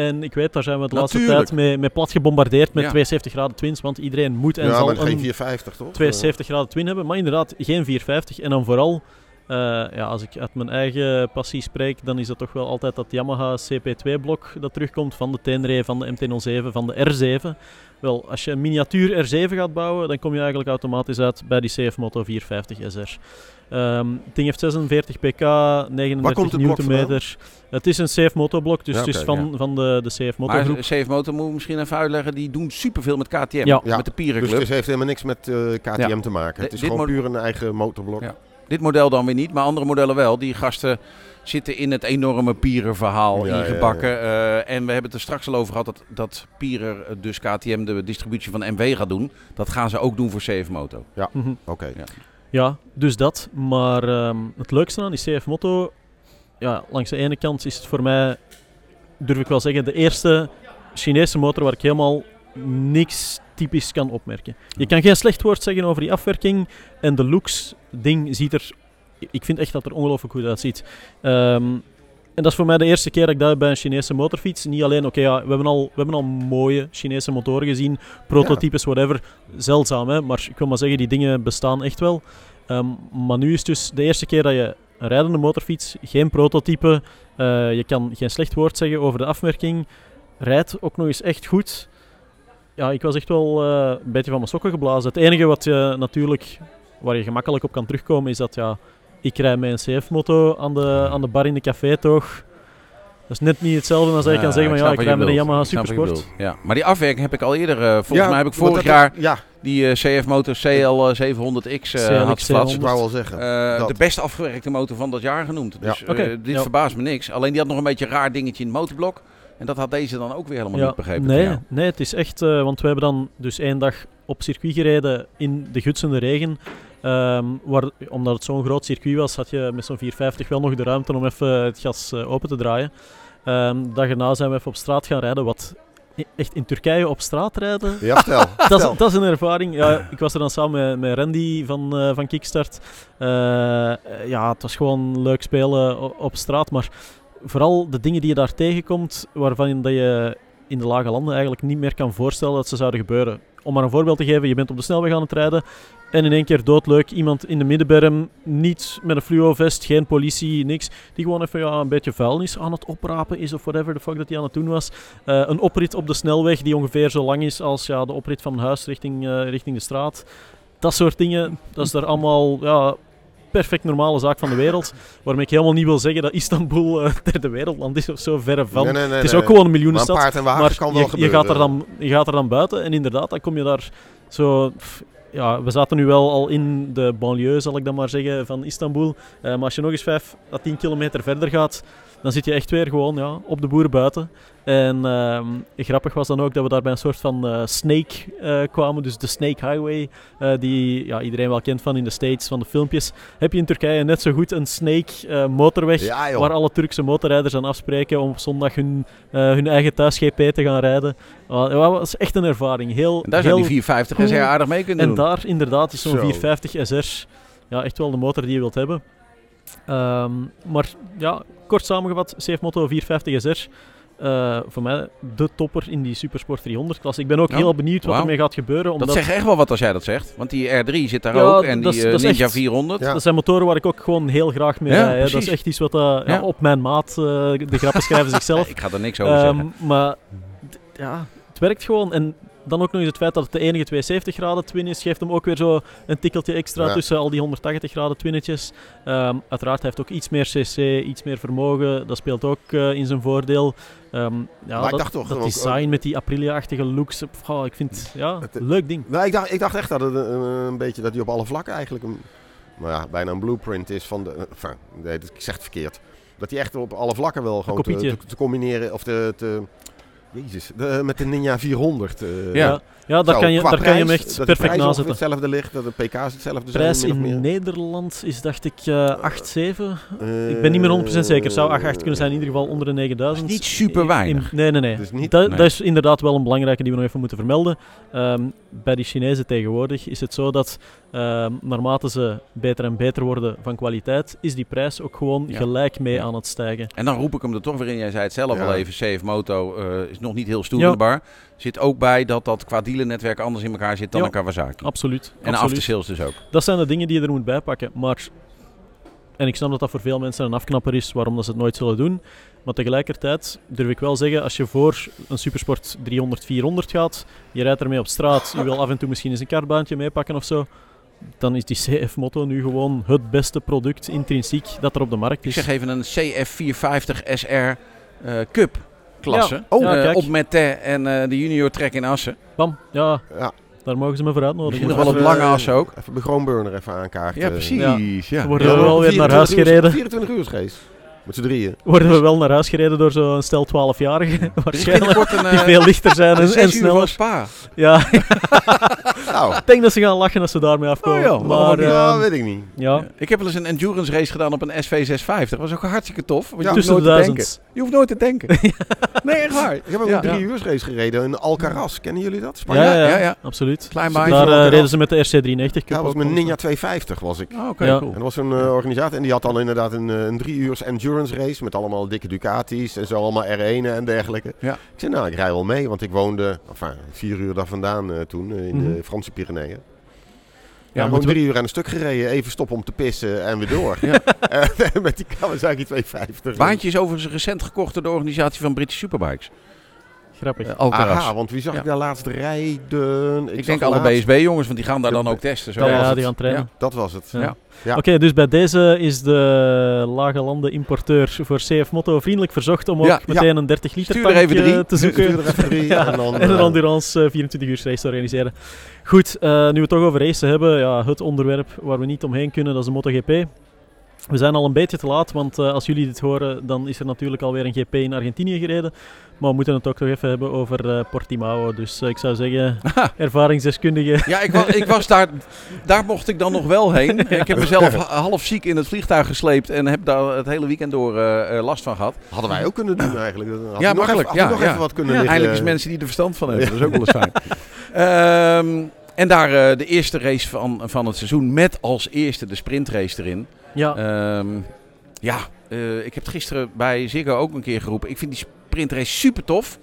En ik weet, daar zijn we de laatste Natuurlijk. tijd mee, mee plat gebombardeerd met Ja. 72 graden twins. Want iedereen moet en ja, zal maar geen een 450 toch? 72 graden twin hebben. Maar inderdaad, geen 450. En dan vooral Eh, ja, als ik uit mijn eigen passie spreek, dan is dat toch wel altijd dat Yamaha CP2-blok dat terugkomt van de Tenere, van de MT-07, van de R7. Wel, als je een miniatuur R7 gaat bouwen, dan kom je eigenlijk automatisch uit bij die CF Moto 450 SR. Ehm het ding heeft 46 pk, 39 komt het blok newtonmeter. Het is een CF Moto blok, dus Ja, het is van, van de, de CF Moto Maar. CF Motor moet ik misschien even uitleggen. Die doen superveel met KTM. Ja. Ja, Met de Dus Pierenclub. het heeft helemaal niks met eh, KTM Ja. te maken. Het is Dit gewoon puur een eigen motorblok. Ja. Dit model dan weer niet, maar andere modellen wel. Die gasten zitten in het enorme Pierer-verhaal Ja, ja, ingebakken. Eh, en we hebben het er straks al over gehad dat, dat Pierer, eh, dus KTM, de distributie van MW gaat doen. Dat gaan ze ook doen voor CF Moto. Mhm. Oké. Ja, dus dat. Maar ehm, het leukste aan die CF Moto, ja, langs de ene kant is het voor mij, durf ik wel zeggen, de eerste Chinese motor waar ik helemaal niks typisch kan opmerken. Je kan geen slecht woord zeggen over die afwerking en de looks ding ziet er, ik vind echt dat er ongelooflijk goed uitziet. Ehm, en dat is voor mij de eerste keer dat ik dat heb bij een Chinese motorfiets. Niet alleen, oké, ja, we, hebben al, we hebben al mooie Chinese motoren gezien, prototypes, whatever. Zeldzaam, hè, maar ik wil maar zeggen, die dingen bestaan echt wel. Ehm, maar nu is het dus de eerste keer dat je een rijdende motorfiets, geen prototype, eh, je kan geen slecht woord zeggen over de afwerking, rijdt ook nog eens echt goed. Ja, ik was echt wel eh, een beetje van mijn sokken geblazen. Het enige wat je natuurlijk, waar je gemakkelijk op kan terugkomen, is dat ja, ik rij met een CF-moto aan de, aan de bar in de café toch. Dat is net niet hetzelfde als dat je kan zeggen, van ja, ik rij je met een. Yamaha Ik Supersport. Ja. Maar die afwerking heb ik al eerder, eh, volgens Ja, mij heb ik vorig jaar Ja, die eh, CF Motor CL 700X eh CLX had 700. flats. ik wou wel zeggen. Eh, de best afgewerkte motor van dat jaar genoemd. Dus Oké, eh, dit ja. verbaast me niks. Alleen die had nog een beetje een raar dingetje in het motorblok. En dat had deze dan ook weer helemaal niet begrepen. Nee, nee, het is echt... eh, want we hebben dan dus één dag op circuit gereden in de gutsende regen. Ehm, waar, omdat het zo'n groot circuit was, had je met zo'n 450 wel nog de ruimte om even het gas eh, open te draaien. Ehm dag erna zijn we even op straat gaan rijden. Wat e- echt in Turkije op straat rijden, Ja, vertel. dat, is, dat is een ervaring. Ja, ik was er dan samen met, met Randy van, eh, van Kickstart. Eh, eh, ja, het was gewoon leuk spelen o- op straat. Maar vooral de dingen die je daar tegenkomt, waarvan dat je in de lage landen eigenlijk niet meer kan voorstellen dat ze zouden gebeuren. Om maar een voorbeeld te geven, je bent op de snelweg aan het rijden en in één keer doodleuk iemand in de middenberm, niet met een fluo-vest, geen politie, niks, die gewoon even ja, een beetje vuilnis aan het oprapen is of whatever the fuck dat hij aan het doen was. Eh, een oprit op de snelweg die ongeveer zo lang is als ja, de oprit van mijn huis richting, eh, richting de straat. Dat soort dingen, dat is er allemaal ja, perfect normale zaak van de wereld. Waarmee ik helemaal niet wil zeggen dat Istanbul eh derde wereldland is of zo, verre van. Nee, nee, nee, het is ook gewoon een Maar miljoenenstad. een paard en wagen Maar kan je, wel je, gebeuren. gaat er dan, je gaat er dan buiten en inderdaad, dan kom je daar zo... pff, Ja, we zaten nu wel al in de banlieue, zal ik dan maar zeggen, van Istanbul. Eh, maar als je nog eens 5 à 10 kilometer verder gaat, dan zit je echt weer gewoon ja, op de boer buiten. En ehm, grappig was dan ook dat we daar bij een soort van eh, snake eh, kwamen. Dus de Snake Highway, eh, die ja, iedereen wel kent van in de States, van de filmpjes. Heb je in Turkije net zo goed een snake motorweg Ja, waar alle Turkse motorrijders aan afspreken om op zondag hun, hun eigen thuis GP te gaan rijden. Dat was echt een ervaring. Heel, En daar heel zou die 450 cool. SR aardig mee kunnen En doen. daar inderdaad is zo'n Zo. 450 SR ja, echt wel de motor die je wilt hebben. Ehm, maar ja, kort samengevat, CF Moto 450 SR. voor mij de topper in die Supersport 300 klasse. Ik ben ook Ja, heel benieuwd wat wauw. ermee gaat gebeuren. Omdat Dat zegt echt wel wat als jij dat zegt. Want die R3 zit daar Ja, ook. En die is Ninja echt- 400. Ja. Dat zijn motoren waar ik ook gewoon heel graag mee. Dat is echt iets wat ja, Ja. op mijn maat, eh, de grappen schrijven zichzelf. Ik ga er niks over Ehm, zeggen. maar ja, het werkt gewoon. En dan ook nog eens het feit dat het de enige 270 graden twin is, geeft hem ook weer zo een tikkeltje extra Ja. tussen al die 180 graden twinnetjes. Ehm, uiteraard hij heeft ook iets meer cc, iets meer vermogen. Dat speelt ook eh, in zijn voordeel. Ehm, ja, Maar ik dat, dacht toch dat ook- design met die Aprilia-achtige looks. oh, ik vind ja, Het- leuk ding. Nou, ik dacht, ik dacht echt dat het een, een beetje dat hij op alle vlakken eigenlijk een, nou ja, bijna een blueprint is van de. eh, Enfin, nee, ik zeg het verkeerd. Dat hij echt op alle vlakken wel gewoon te, te, te combineren of te. te Jezus, de, met de Ninja 400. eh, Ja. Ja, daar, zo, kan je, daar kan je hem echt de perfect ongeveer nazetten. hetzelfde ligt, dat de pk's hetzelfde zijn. Prijs min of in meer. Nederland is, dacht ik, eh 8, 7. Eh, Ik ben niet meer 100% zeker. Zou 8, 8 kunnen zijn, in ieder geval onder de 9000. Dat is niet super weinig. In- nee, nee, nee. Dus niet- dat, nee. dat is inderdaad wel een belangrijke die we nog even moeten vermelden. Ehm, bij die Chinezen tegenwoordig is het zo dat ehm, naarmate ze beter en beter worden van kwaliteit, is die prijs ook gewoon Ja. gelijk mee Ja. aan het stijgen. En dan roep ik hem er toch weer in. Jij zei het zelf Ja. al even. CF Moto eh, is nog niet heel stoerbaar. Zit ook bij dat dat qua dealernetwerk anders in elkaar zit dan Ja. een Kawasaki. Absoluut. En de absoluut. aftersales dus ook. Dat zijn de dingen die je er moet bijpakken. Maar En ik snap dat dat voor veel mensen een afknapper is waarom dat ze het nooit zullen doen. Maar tegelijkertijd durf ik wel zeggen, als je voor een supersport 300, 400 gaat, je rijdt ermee op straat, je wil af en toe misschien eens een kartbaantje meepakken of zo, dan is die CF-motto nu gewoon het beste product intrinsiek dat er op de markt Ik is. zeg even een CF450 SR eh, Cup klasse. Ja. Oh, ja, Eh, op Mette en eh, de junior trek in Assen. Bam, ja, Ja, daar mogen ze me voor uitnodigen. Misschien nog wel op lange Assen ook. Even de Groenburner even aankaarten. Ja, precies. Ja. We worden we wel weer naar huis 24 uur- gereden. 24 uur race. Met z'n drieën. Worden we wel naar huis gereden door zo'n stel 12-jarigen, waarschijnlijk. Een, Die eh, veel lichter zijn en, sneller. Ja, Nou, ik denk dat ze gaan lachen als ze daarmee afkomen. Oh ja, waarom maar niet? ja, ehm, weet ik niet. ja, Ik heb wel eens een endurance race gedaan op een SV650. Dat was ook hartstikke tof. Want je, Ja, hoeft tussen de nooit te denken. duizend. je hoeft nooit te denken. Nee, echt waar. Ik heb ook Ja. een drie uur race gereden in Alcaraz. Kennen jullie dat? Spanje? Ja, ja, ja, ja. absoluut. Klein Daar, baantje. Daar eh, reden ze met de RC390 Cup. Ja, dat was mijn. Ninja 250 was ik. Oh, Oké, Ja. cool. En dat was een eh, organisator en die had dan inderdaad een, eh, een drie uur endurance race met allemaal dikke Ducatis en zo allemaal R1'en en dergelijke. Ja. Ik zei nou, ik rij wel mee, want ik woonde enfin, vier uur daar vandaan eh, toen eh, in Mhm. de Franse Pyreneeën. Ja, Ja, gewoon we- drie uur aan een stuk gereden, even stoppen om te pissen en weer door. Ja. En met die Kawasaki 250. Baantje is overigens recent gekocht door de organisatie van British Superbikes. Grappig. Eh, Alcaraz. Aha, want wie zag Ja. ik daar laatst rijden? ik denk alle laatst- BSB-jongens, want die gaan daar dan ook testen. Zo Ja, was ja, het. die gaan trainen. Dat was het. Ja. Ja. Ja. Oké, dus bij deze is de Lage Landen importeur voor CF Motto vriendelijk verzocht om ook Ja, meteen een 30 liter Stuur er even tankje drie. te zoeken. Stuur er even drie Ja, en dan... En een eh, endurance eh, 24 uur race te organiseren. Goed, eh, nu we het toch over racen hebben, ja, het onderwerp waar we niet omheen kunnen, dat is de MotoGP. We zijn al een beetje te laat, want eh, als jullie dit horen, dan is er natuurlijk alweer een GP in Argentinië gereden. Maar we moeten het ook toch even hebben over eh, Portimao. Dus eh, ik zou zeggen, ervaringsdeskundige. Ja, ik was, ik was daar. Daar mocht ik dan nog wel heen. Ik heb mezelf ha- half ziek in het vliegtuig gesleept en heb daar het hele weekend door last van gehad. Hadden wij ook kunnen doen eigenlijk. Dan had Ja, nog makkelijk, Even, had ja, nog ja. even wat kunnen Ja, liggen. eindelijk is mensen die er verstand van hebben. Dat is ook wel eens fijn. Ehm, en daar eh, de eerste race van, van het seizoen met als eerste de sprintrace erin. Ja, Ehm, ja, eh, ik heb het gisteren bij Ziggo ook een keer geroepen. Ik vind die sprintrace super tof.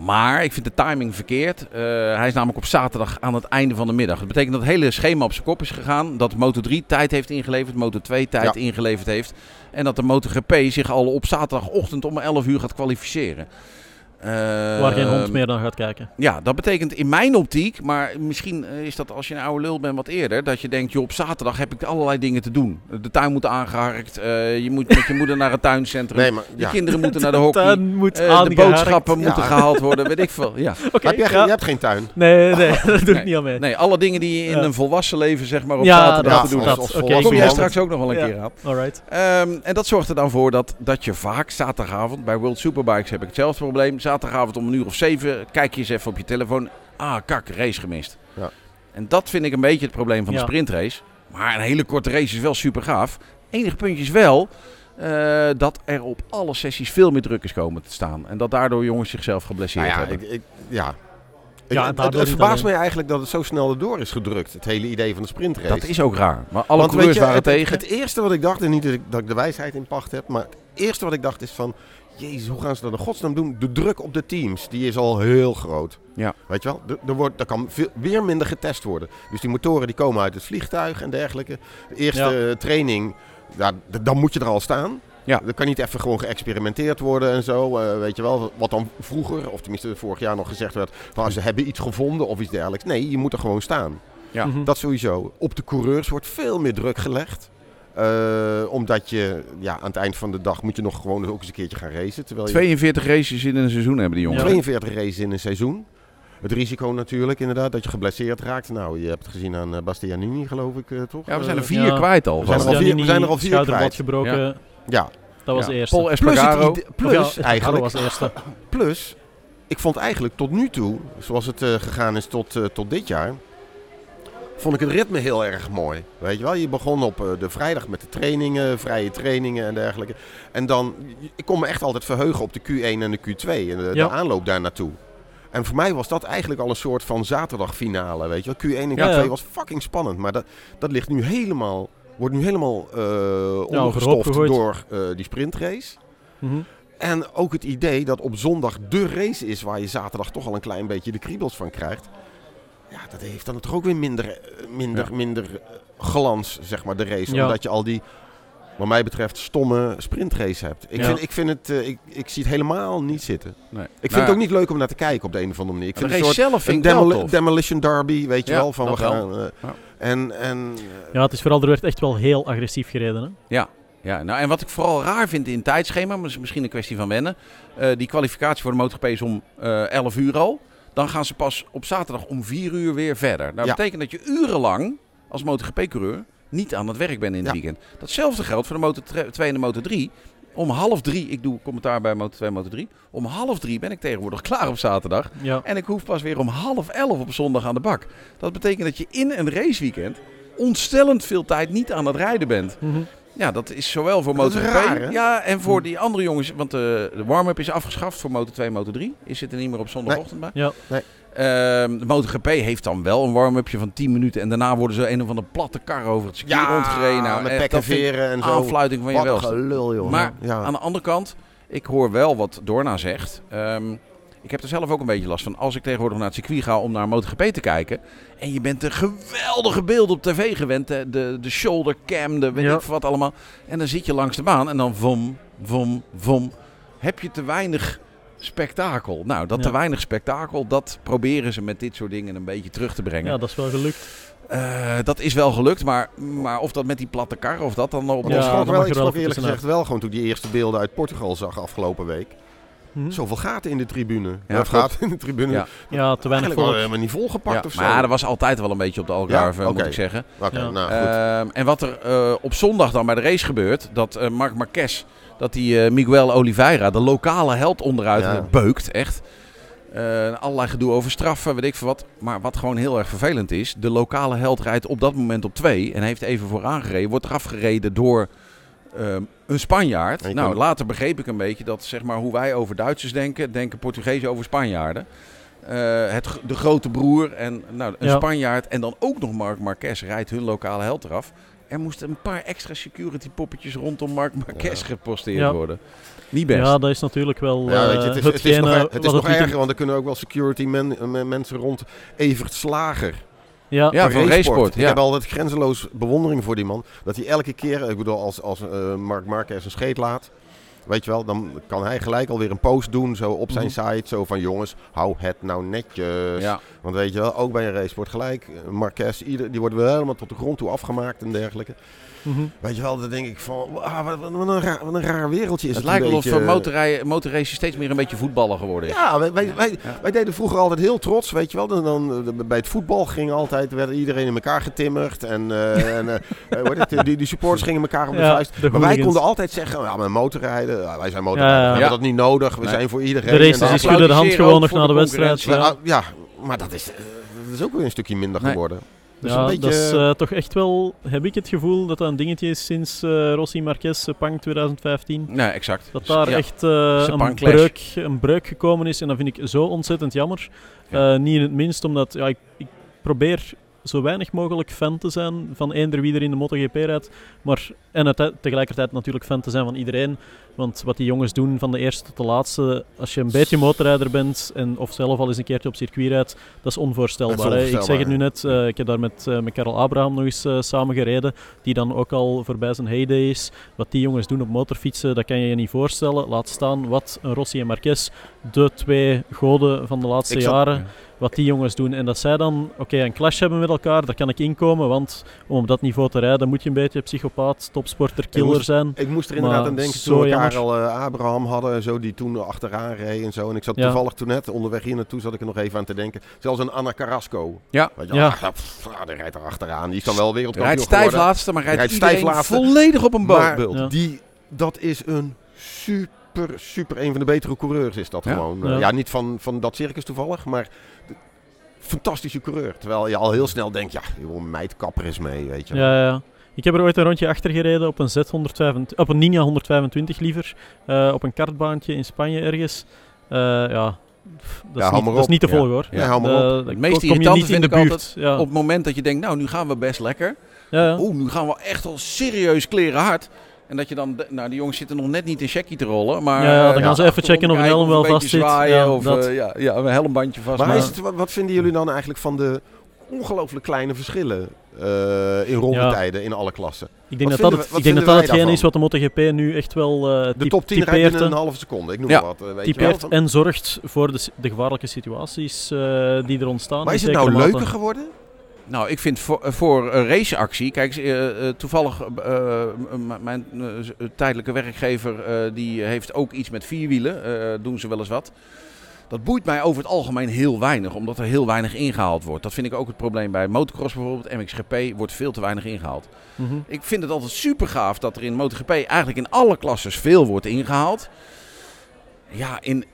Maar ik vind de timing verkeerd. Eh, hij is namelijk op zaterdag aan het einde van de middag. Dat betekent dat het hele schema op zijn kop is gegaan. Dat Moto 3 tijd heeft ingeleverd, Moto 2 tijd Ja. ingeleverd heeft. En dat de MotoGP zich al op zaterdagochtend om 11 uur gaat kwalificeren. Waar geen Ehm, hond meer dan gaat kijken. ja, dat betekent in mijn optiek, maar misschien eh, is dat als je een oude lul bent wat eerder, dat je denkt, joh, op zaterdag heb ik allerlei dingen te doen. De tuin moet aangeharkt, eh, je moet met je moeder naar het tuincentrum, Nee, maar de kinderen moeten naar de hockey, Tuin moet eh, de boodschappen Ja. moeten gehaald worden, weet ik veel. Ja. Oké, heb ja. je hebt geen tuin. Nee, nee, dat doe ik Nee. niet aan mee. Nee, alle dingen die je in Ja. een volwassen leven zeg maar op Ja, zaterdag te doen dat- hebt. ik Kom jij straks ook nog wel een Ja. keer aan. Alright. Ehm, en dat zorgt er dan voor dat, dat je vaak zaterdagavond, bij World Superbikes heb ik hetzelfde probleem. Zaterdagavond om een uur of zeven, kijk je eens even op je telefoon. Ah, kak, race gemist. Ja. En dat vind ik een beetje het probleem van de Ja. sprintrace. Maar een hele korte race is wel super gaaf. Enige puntje is wel eh, dat er op alle sessies veel meer druk is komen te staan. En dat daardoor jongens zichzelf geblesseerd Nou ja, hebben. ik, ik, ja. Ja, het, het, verbaast mij eigenlijk dat het zo snel erdoor is gedrukt. Het hele idee van de sprintrace. Dat is ook raar. Maar alle Want coureurs weet je, waren het, tegen. Het eerste wat ik dacht, en niet dat ik, dat ik de wijsheid in pacht heb, maar het eerste wat ik dacht is van, jezus, hoe gaan ze dat in godsnaam doen? De druk op de teams, die is al heel groot. Ja. Weet je wel, er, er, wordt, er kan veel, weer minder getest worden. Dus die motoren die komen uit het vliegtuig en dergelijke. De eerste eh, training, ja, dan moet je er al staan. Ja. Er kan niet even gewoon geëxperimenteerd worden en zo. eh, weet je wel, wat dan vroeger, of tenminste vorig jaar nog gezegd werd, van ze hebben iets gevonden of iets dergelijks. Nee, je moet er gewoon staan. Ja. Mhm. Dat sowieso. Op de coureurs wordt veel meer druk gelegd. Eh, omdat je ja, aan het eind van de dag moet je nog gewoon ook eens een keertje gaan racen. Terwijl je 42 races in een seizoen hebben die jongens. Ja. 42 races in een seizoen. Het risico natuurlijk inderdaad dat je geblesseerd raakt. Nou, je hebt het gezien aan eh, Bastianini geloof ik eh, toch? Ja, we zijn er vier Ja. kwijt al. We zijn er al vier- we zijn er al vier kwijt. gebroken. Ja, Dat was Ja. de eerste. Paul plus, het plus eigenlijk, was de eerste. plus, ik vond eigenlijk tot nu toe, zoals het eh, gegaan is tot, eh, tot dit jaar, vond ik het ritme heel erg mooi. Weet je wel, je begon op eh, de vrijdag met de trainingen, vrije trainingen en dergelijke. En dan, ik kon me echt altijd verheugen op de Q1 en de Q2 en de, Ja. de aanloop daar naartoe. En voor mij was dat eigenlijk al een soort van zaterdagfinale, weet je wel. Q1 en Q2 Ja, ja. was fucking spannend, maar dat, dat ligt nu helemaal, wordt nu helemaal ondergestoft gegooid. door eh, die sprintrace. Mhm. En ook het idee dat op zondag de race is waar je zaterdag toch al een klein beetje de kriebels van krijgt. Ja, dat heeft dan toch ook weer minder, eh, minder, Ja. minder eh, glans, zeg maar, de race. Ja. Omdat je al die wat mij betreft, stomme sprintrace hebt. Ik, Ja. vind, ik, vind het, eh, ik, ik zie het helemaal niet zitten. Nee. Ik vind Nou, het ook niet leuk om naar te kijken op de een of andere manier. Ik de vind race een soort zelf vind een ik wel demoli- tof. demolition derby, weet je Ja, wel. Van we gaan, Ja. En, en Ja, het is vooral, er werd echt wel heel agressief gereden. Hè? Ja, nou, en wat ik vooral raar vind in het tijdschema, maar dat is misschien een kwestie van wennen. eh, die kwalificatie voor de MotoGP is om eh 11 uur al. Dan gaan ze pas op zaterdag om 4 uur weer verder. Nou, dat Ja. betekent dat je urenlang als MotoGP-coureur niet aan het werk bent in het Ja. weekend. Datzelfde geldt voor de Moto 2 en de Moto 3. Om half drie, ik doe commentaar bij Moto 2 en Moto 3. Om half drie ben ik tegenwoordig klaar op zaterdag. Ja. En ik hoef pas weer om half elf op zondag aan de bak. Dat betekent dat je in een raceweekend ontstellend veel tijd niet aan het rijden bent. Mhm. Ja, dat is zowel voor raar, hè? ja, en voor die andere jongens. Want de, de warm-up is afgeschaft voor Moto 2 en Moto 3. Is zit er niet meer op zondagochtend bij. Ja. Nee. Ehm, de MotoGP heeft dan wel een warm-upje van 10 minuten. En daarna worden ze een of andere platte kar over het circuit rondgereden. Nou, met pek en veren en zo. Aanfluiting van je welste. gelul, joh. Maar ja. Aan de andere kant, ik hoor wel wat Dorna zegt. Ehm, ik heb er zelf ook een beetje last van. Als ik tegenwoordig naar het circuit ga om naar MotoGP te kijken. En je bent een geweldige beeld op tv gewend. De, de, de shoulder cam, de weet Ja. ik wat allemaal. En dan zit je langs de baan en dan vom, vom, vom. Heb je te weinig spektakel. Nou, dat Ja. te weinig spektakel, dat proberen ze met dit soort dingen een beetje terug te brengen. ja, dat is wel gelukt. Eh, dat is wel gelukt, maar, maar of dat met die platte kar of dat dan op Ja, ik dan schrok, mag wel, ik wel eerlijk gezegd wel gewoon toen ik die eerste beelden uit Portugal zag afgelopen week. Mhm. Zoveel gaten in de tribune. Ja, Of gaten in de tribune. Ja. Ja, te weinig Eigenlijk wel volk. helemaal niet volgepakt Ja, of zo. maar dat was altijd wel een beetje op de Algarve, Ja? moet ik zeggen. Oké, Ja. nou goed. Ehm, en wat er eh, op zondag dan bij de race gebeurt, dat eh Marc Marquez, dat die eh, Miguel Oliveira, de lokale held onderuit Ja. beukt, echt. Eh, allerlei gedoe over straffen, weet ik veel wat. Maar wat gewoon heel erg vervelend is, de lokale held rijdt op dat moment op twee en heeft even vooraan gereden, wordt eraf gereden door ehm, een Spanjaard. Nou, kan- later begreep ik een beetje dat zeg maar, hoe wij over Duitsers denken, denken Portugezen over Spanjaarden. Eh, het, de grote broer en nou, een Ja. Spanjaard en dan ook nog Marc Marquez rijdt hun lokale held eraf. Er moesten een paar extra security poppetjes rondom Marc Marquez Ja. geposteerd Ja. worden. Niet best. Ja, dat is natuurlijk wel ja, eh, weet je, het is, het is hetgene nog, het is nog erger, want er kunnen ook wel security men, men- mensen rond Evert Slager. Ja, Ja, van Racesport, Ik heb altijd grenzeloos bewondering voor die man. Dat hij elke keer, ik bedoel, als, als eh Mark Marquez een scheet laat, weet je wel, dan kan hij gelijk alweer een post doen, zo op zijn Mhm. site, zo van jongens, hou het nou netjes. Ja. Want weet je wel, ook bij een racesport gelijk, eh, Marquez, ieder, die worden wel helemaal tot de grond toe afgemaakt en dergelijke. Mhm. Weet je wel, dan denk ik van, ah, wat, wat, wat een, raar, wat een raar wereldje is het het lijkt een wel of beetje. eh, motorrijden, steeds meer een beetje voetballen geworden is. Ja, wij, wij, wij, deden vroeger altijd heel trots, weet je wel. Dan, dan, bij het voetbal ging altijd, werd iedereen in elkaar getimmerd. En, eh, en eh, het, die, die supporters gingen elkaar op de vuist. Maar wij konden altijd zeggen, ja, maar motorrijden, wij zijn ja. we hebben dat niet nodig, we Nee. zijn voor iedereen. De races die schudden de hand gewoon nog na de de wedstrijd. Ja, Maar, ja, maar dat is, dat is ook weer een stukje minder Nee. Dus ja een beetje, dat is eh, toch echt wel, heb ik het gevoel, dat dat een dingetje is sinds eh, Rossi Marquez, eh, Pang 2015. Nee, exact. Dat daar Ja. echt eh, een, Sepang breuk, een breuk gekomen is. En dat vind ik zo ontzettend jammer. Ja. Niet in het minst, omdat ja, ik, ik probeer zo weinig mogelijk fan te zijn van eender wie er in de MotoGP rijdt. Maar, en het, tegelijkertijd natuurlijk fan te zijn van iedereen. Want wat die jongens doen van de eerste tot de laatste, als je een beetje motorrijder bent en of zelf al eens een keertje op circuit rijdt, dat is onvoorstelbaar. Dat is hè. Ik zeg het nu net, eh, ik heb daar met, met Karel Abraham nog eens eh, samen gereden, die dan ook al voorbij zijn heyday is. Wat die jongens doen op motorfietsen, dat kan je je niet voorstellen. Laat staan wat een Rossi en Marquez, de twee goden van de laatste jaren, wat die jongens doen. En dat zij dan, oké, een clash hebben met elkaar, daar kan ik inkomen, want om op dat niveau te rijden moet je een beetje psychopaat, topsporter, killer moest- zijn. Ik moest er inderdaad Maar aan denken zo toen we jammer. Karel eh, Abraham hadden en zo, die toen achteraan reed en zo. En ik zat Ja. toevallig toen net onderweg hier naartoe, zat ik er nog even aan te denken. Zelfs een Anna Carrasco. Ja. Weet je, Ja. ah, pff, ah, die rijdt er achteraan. Die is dan wel wereldkampioen Rijdt stijf laatste, maar rijdt, Rijdt iedereen stijf laatste. volledig op een. Ja. die, dat is een super, super, een van de betere coureurs is dat Ja. gewoon. Ja. Niet van, van dat circus toevallig, maar de- fantastische coureur. Terwijl je al heel snel denkt, ja, joh, meid kapper is mee, weet je. wel. Ja, ja. Ik heb er ooit een rondje achter gereden op een Z125, op een Ninja 125 liever, eh, op een kartbaantje in Spanje ergens. Eh, ja, pff, dat, Ja, is niet, dat is niet te Ja. volgen hoor. Ja, hou maar Eh, op. dan Het meest kom je irritante niet in de ik buurt. Ja. Op het moment dat je denkt, nou, nu gaan we best lekker. ja, ja. Oeh, nu gaan we echt al serieus kleren hard. En dat je dan, de- nou, die jongens zitten nog net niet in checkie te rollen. Maar Ja, dan eh, gaan ze even checken of een helm wel vast zit. Ja, of dat. eh, ja, ja, een helmbandje vast. Maar Maar is het, wat, wat vinden jullie dan eigenlijk van de ongelooflijk kleine verschillen eh, in rondetijden in alle klassen. Ik denk Wat dat dat, we- ik denk dat, dat hetgeen is wat de MotoGP nu echt wel eh De top 10 rijdt typeert, binnen een en- halve seconde, ik noem Ja. maar wat. weet je wel. typeert Van- en zorgt voor de, de gevaarlijke situaties eh, die er ontstaan. Maar in is het nou leuker geworden? Nou, ik vind voor, voor raceactie... Kijk, eh, eh, toevallig... eh, mijn tijdelijke werkgever... die heeft ook iets met vierwielen. eh, doen ze wel eens wat. Dat boeit mij over het algemeen heel weinig. Omdat er heel weinig ingehaald wordt. Dat vind ik ook het probleem bij motocross bijvoorbeeld. MXGP wordt veel te weinig ingehaald. Mhm. Ik vind het altijd super gaaf dat er in MotoGP eigenlijk in alle klasses veel wordt ingehaald. Ja, in,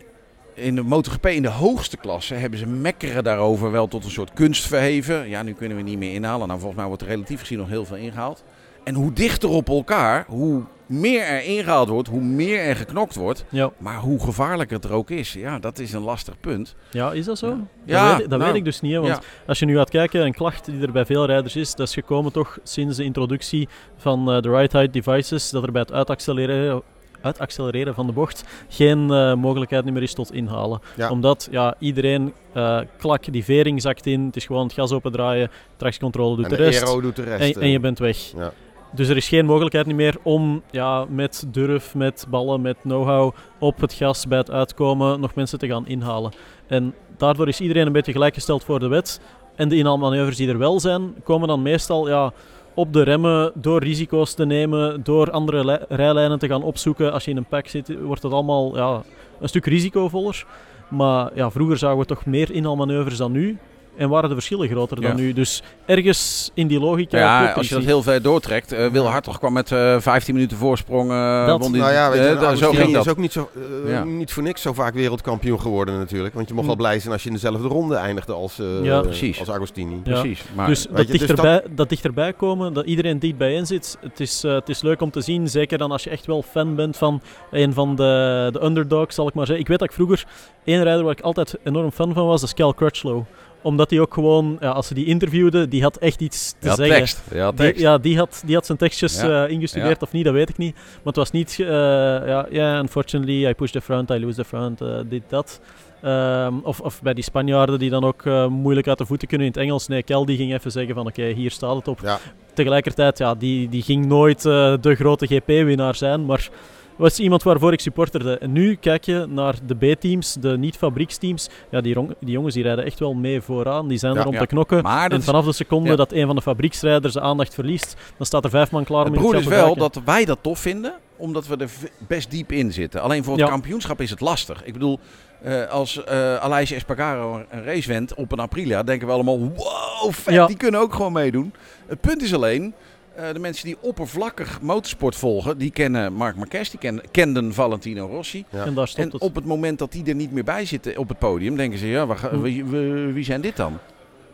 in de MotoGP in de hoogste klasse hebben ze mekkeren daarover wel tot een soort kunst verheven. Ja, nu kunnen we niet meer inhalen. Nou, volgens mij wordt er relatief gezien nog heel veel ingehaald. En hoe dichter op elkaar, hoe meer er ingehaald wordt, hoe meer er geknokt wordt. Ja. Maar hoe gevaarlijker het er ook is, ja, dat is een lastig punt. ja, is dat zo? Ja. dat Ja, weet, ik- dat nou, weet ik dus niet. Want ja. als je nu gaat kijken, een klacht die er bij veel rijders is, dat is gekomen toch sinds de introductie van eh, de right height devices, dat er bij het uitaccelereren, uitaccelereren van de bocht geen eh, mogelijkheid meer is tot inhalen. Ja. Omdat ja, iedereen, eh, klak, die vering zakt in, het is gewoon het gas opendraaien, tractiecontrole doet en de de rest. doet de rest. En, en je bent weg. Ja. Dus er is geen mogelijkheid meer om ja, met durf, met ballen, met know-how op het gas bij het uitkomen nog mensen te gaan inhalen. En daardoor is iedereen een beetje gelijkgesteld voor de wet. En de inhaalmanoeuvres die er wel zijn, komen dan meestal ja, op de remmen door risico's te nemen, door andere li- rijlijnen te gaan opzoeken. Als je in een pack zit, wordt het allemaal ja, een stuk risicovoller. Maar ja, vroeger zagen we toch meer inhaalmanoeuvres dan nu. En waren de verschillen groter dan Ja. nu. Dus ergens in die logica. Ja, als je dat heel ver doortrekt. eh Wil Hartog kwam met eh 15 minuten voorsprong. eh, Dat- die- Nou ja, weet je, eh, zo ging dat. is ook niet, zo, eh, Ja. niet voor niks zo vaak wereldkampioen geworden natuurlijk. Want je mocht wel Mm. blij zijn als je in dezelfde ronde eindigde als, eh, Ja. Precies. als Agostini. Ja. Precies. Maar, dus dat, je, dus dichterbij, dat... dichterbij komen, dat iedereen dicht bijeen zit, het is, eh, het is leuk om te zien. Zeker dan als je echt wel fan bent van een van de, de underdogs, zal ik maar zeggen. Ik weet dat ik vroeger één rijder waar ik altijd enorm fan van was, dat is Cal Crutchlow. Omdat hij ook gewoon, ja, als ze die interviewde, die had echt iets te ja, zeggen. tekst. Ja, Die, tekst. ja, die had, die had zijn tekstjes Ja. eh, ingestudeerd of niet, dat weet ik niet. Maar het was niet, eh, ja, yeah, unfortunately, I push the front, I lose the front, eh, dit, dat. Ehm, of, of bij die Spanjaarden die dan ook moeilijk uit de voeten kunnen in het Engels. Nee, Kel die ging even zeggen van oké, hier staat het op. Ja. Tegelijkertijd, ja, die, die ging nooit de grote GP-winnaar zijn, maar was iemand waarvoor ik supporterde. En nu kijk je naar de B-teams, de niet-fabrieksteams. Ja, die, die jongens die rijden echt wel mee vooraan. Die zijn Ja, er om ja. te knokken. Maar En vanaf de seconde dat een van de fabrieksrijders de aandacht verliest, dan staat er vijf man klaar om het het is wel dat wij dat tof vinden, omdat we er best diep in zitten. Alleen voor het kampioenschap is het lastig. Ik bedoel, eh, als eh Aleix Espargaro een race wint op een Aprilia, denken we allemaal, wow, vet, Ja. die kunnen ook gewoon meedoen. Het punt is alleen, de mensen die oppervlakkig motorsport volgen, die kennen Marc Marquez, die kennen, kenden Valentino Rossi. Ja. En daar stopt En het. op het moment dat die er niet meer bij zitten op het podium, denken ze, ja, waar Hm. wie, wie, wie zijn dit dan?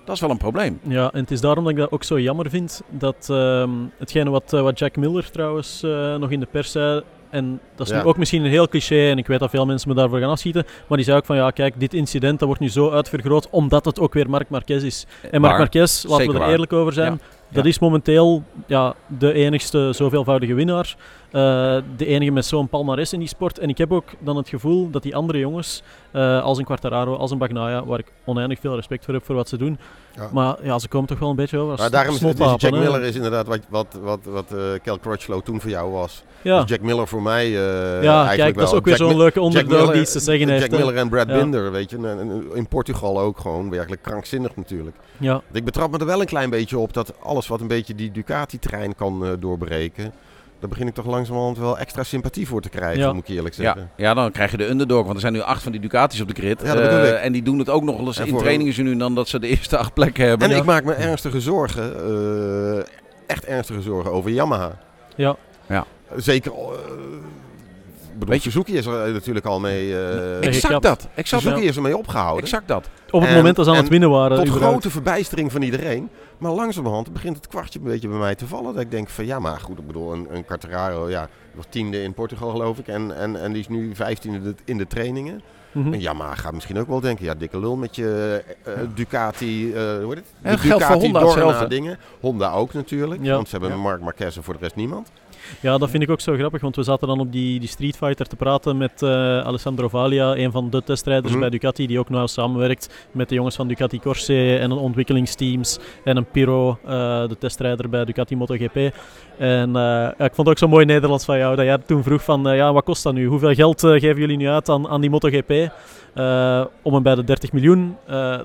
Dat is wel een probleem. Ja, en het is daarom dat ik dat ook zo jammer vind. Dat ehm, hetgene wat, eh, wat Jack Miller trouwens eh, nog in de pers zei. En dat is Ja. nu ook misschien een heel cliché. En ik weet dat veel mensen me daarvoor gaan afschieten. Maar die zei ook van ja, kijk, dit incident dat wordt nu zo uitvergroot. Omdat het ook weer Marc Marquez is. En Marc Waar. Marquez, laten we er waar. eerlijk over zijn. Ja. Dat is momenteel ja, de enigste zoveelvoudige winnaar. Eh, de enige met zo'n palmares in die sport. En ik heb ook dan het gevoel dat die andere jongens, eh, als een Quartararo, als een Bagnaia, waar ik oneindig veel respect voor heb voor wat ze doen. Ja. Maar ja, ze komen toch wel een beetje over Maar daarom is het, snotwapen, Jack. Miller is inderdaad wat, wat, wat, wat eh, Kel Crutchlow toen voor jou was. Ja, Dus Jack Miller voor mij eh ja kijk, dat is ook weer Jack zo'n leuke Jack Miller- die iets te zeggen Jack heeft. hè. Miller en Brad Ja. Binder, weet je. In Portugal ook gewoon werkelijk krankzinnig natuurlijk. Ja, Ik betrap me er wel een klein beetje op dat alles wat een beetje die Ducati-trein kan eh, doorbreken... daar begin ik toch langzamerhand wel extra sympathie voor te krijgen, Ja. moet ik eerlijk Ja, zeggen. ja, dan krijg je de underdog. Want er zijn nu acht van die Ducatis op de grid. Ja, dat bedoel Eh, ik. En die doen het ook nog wel eens En in trainingen zo nu dan dat ze de eerste acht plekken hebben. En Ja. ik maak me ernstige zorgen, eh, echt ernstige zorgen over Yamaha. ja. Zeker, eh, ik bedoel, Weet je- Suzuki is er natuurlijk al mee... eh Nee, Exact gekapt. dat. Exact, Suzuki is ermee opgehouden. exact dat. op het En- moment dat ze aan het en winnen waren. Tot überhaupt. grote verbijstering van iedereen. Maar langzamerhand begint het kwartje een beetje bij mij te vallen. Dat ik denk van ja, maar goed, ik bedoel, een, een Quartararo, ja, was tiende in Portugal geloof ik. En, en, en die is nu vijftiende de- in de trainingen. Mhm. En Yamaha gaat misschien ook wel denken, ja, dikke lul met je eh, eh, Ducati, eh hoe heet het? En voor Honda Dorna dingen. Honda ook natuurlijk, Ja. want ze hebben Ja. Mark Marquez en voor de rest niemand. Ja, dat vind ik ook zo grappig, want we zaten dan op die, die Street Fighter te praten met eh, Alessandro Valia, een van de testrijders Mhm. bij Ducati, die ook nauw samenwerkt met de jongens van Ducati Corse en een ontwikkelingsteams en een Piro, eh, de testrijder bij Ducati MotoGP. En eh, ja, ik vond het ook zo mooi Nederlands van jou, dat jij toen vroeg van, ja, wat kost dat nu? Hoeveel geld geven jullie nu uit aan, aan die MotoGP? Eh, om en bij de 30 miljoen,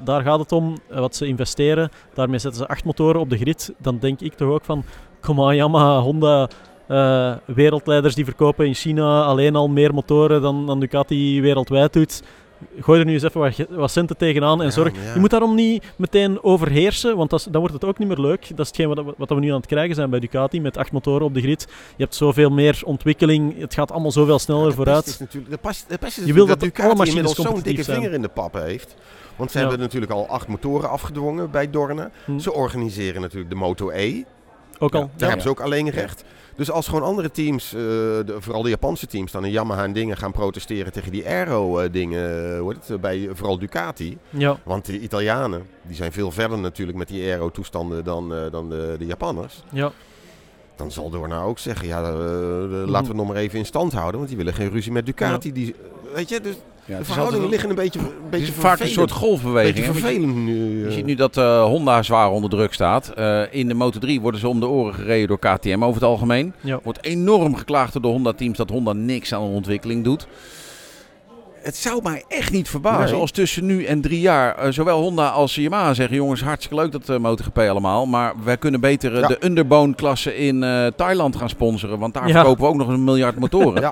daar gaat het om, wat ze investeren. Daarmee zetten ze acht motoren op de grid. Dan denk ik toch ook van, come on, Yamaha, Honda, eh, wereldleiders die verkopen in China alleen al meer motoren dan, dan Ducati wereldwijd doet. Gooi er nu eens even wat, centen tegenaan en zorg. ja. Je moet daarom niet meteen overheersen, want dat dan wordt het ook niet meer leuk. Dat is hetgeen wat, we- wat we nu aan het krijgen zijn bij Ducati, met acht motoren op de grid. Je hebt zoveel meer ontwikkeling, het gaat allemaal zoveel sneller vooruit. is natuurlijk, de is Je wil natuurlijk dat Ducati alle machines inmiddels zo'n dikke zijn. vinger in de pap heeft. Want ze hebben natuurlijk al acht motoren afgedwongen bij Dorna. Hm. Ze organiseren natuurlijk de Moto E. Ook al. Ja. Daar Ja. hebben ze ook alleen recht. Dus als gewoon andere teams, eh, de, vooral de Japanse teams, dan in Yamaha en dingen gaan protesteren tegen die aero-dingen, het, eh, bij eh, vooral Ducati. Ja. Want de Italianen, die zijn veel verder natuurlijk met die aero-toestanden dan, eh, dan de, de Japanners. Ja. Dan zal Dorna ook zeggen, ja, eh, eh, laten we het nog maar even in stand houden. Want die willen geen ruzie met Ducati. Die, weet je, dus Ja, de verhoudingen liggen een beetje, een Het beetje is vaak een soort golfbeweging. beetje vervelend nu. Je eh. ziet nu dat eh, Honda zwaar onder druk staat. Eh, in de Moto3 worden ze om de oren gereden door KTM over het algemeen. Ja. Wordt enorm geklaagd door de Honda-teams dat Honda niks aan de ontwikkeling doet. Het zou mij echt niet verbazen Nee. als tussen nu en drie jaar eh, zowel Honda als Yamaha zeggen... jongens, hartstikke leuk dat uh, MotoGP allemaal... maar wij kunnen beter eh, Ja. de Underbone-klasse in eh, Thailand gaan sponsoren... want daar Ja. verkopen we ook nog een miljard motoren. Ja.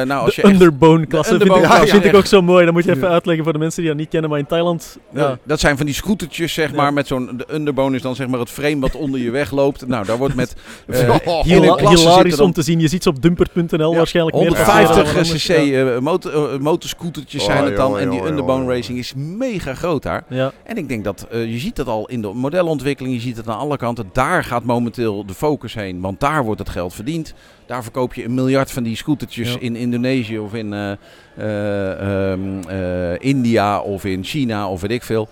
Eh, nou, als De je echt- underbone-klasse de vind, ik, vind ik ook zo mooi. Dat moet je even Ja. uitleggen voor de mensen die dat niet kennen. Maar in Thailand... Ja. Ja, dat zijn van die scootertjes, zeg Ja. maar, met zo'n... De underbone is dan zeg maar het frame wat onder je weg loopt. Nou, daar wordt met... Oh, hilarisch dan om te zien. Je ziet ze op dumper.nl Ja, waarschijnlijk meer 150 passeren dan cc anders. eh, motor, eh, motorscootertjes Oh, zijn het dan. en die underbone racing is mega groot daar. Ja. En ik denk dat eh, je ziet dat al in de modelontwikkeling. Je ziet het aan alle kanten. Daar gaat momenteel de focus heen. Want daar wordt het geld verdiend. Daar verkoop je een miljard van die scootertjes Ja. in Indonesië of in eh, eh, ehm, eh, India of in China of weet ik veel.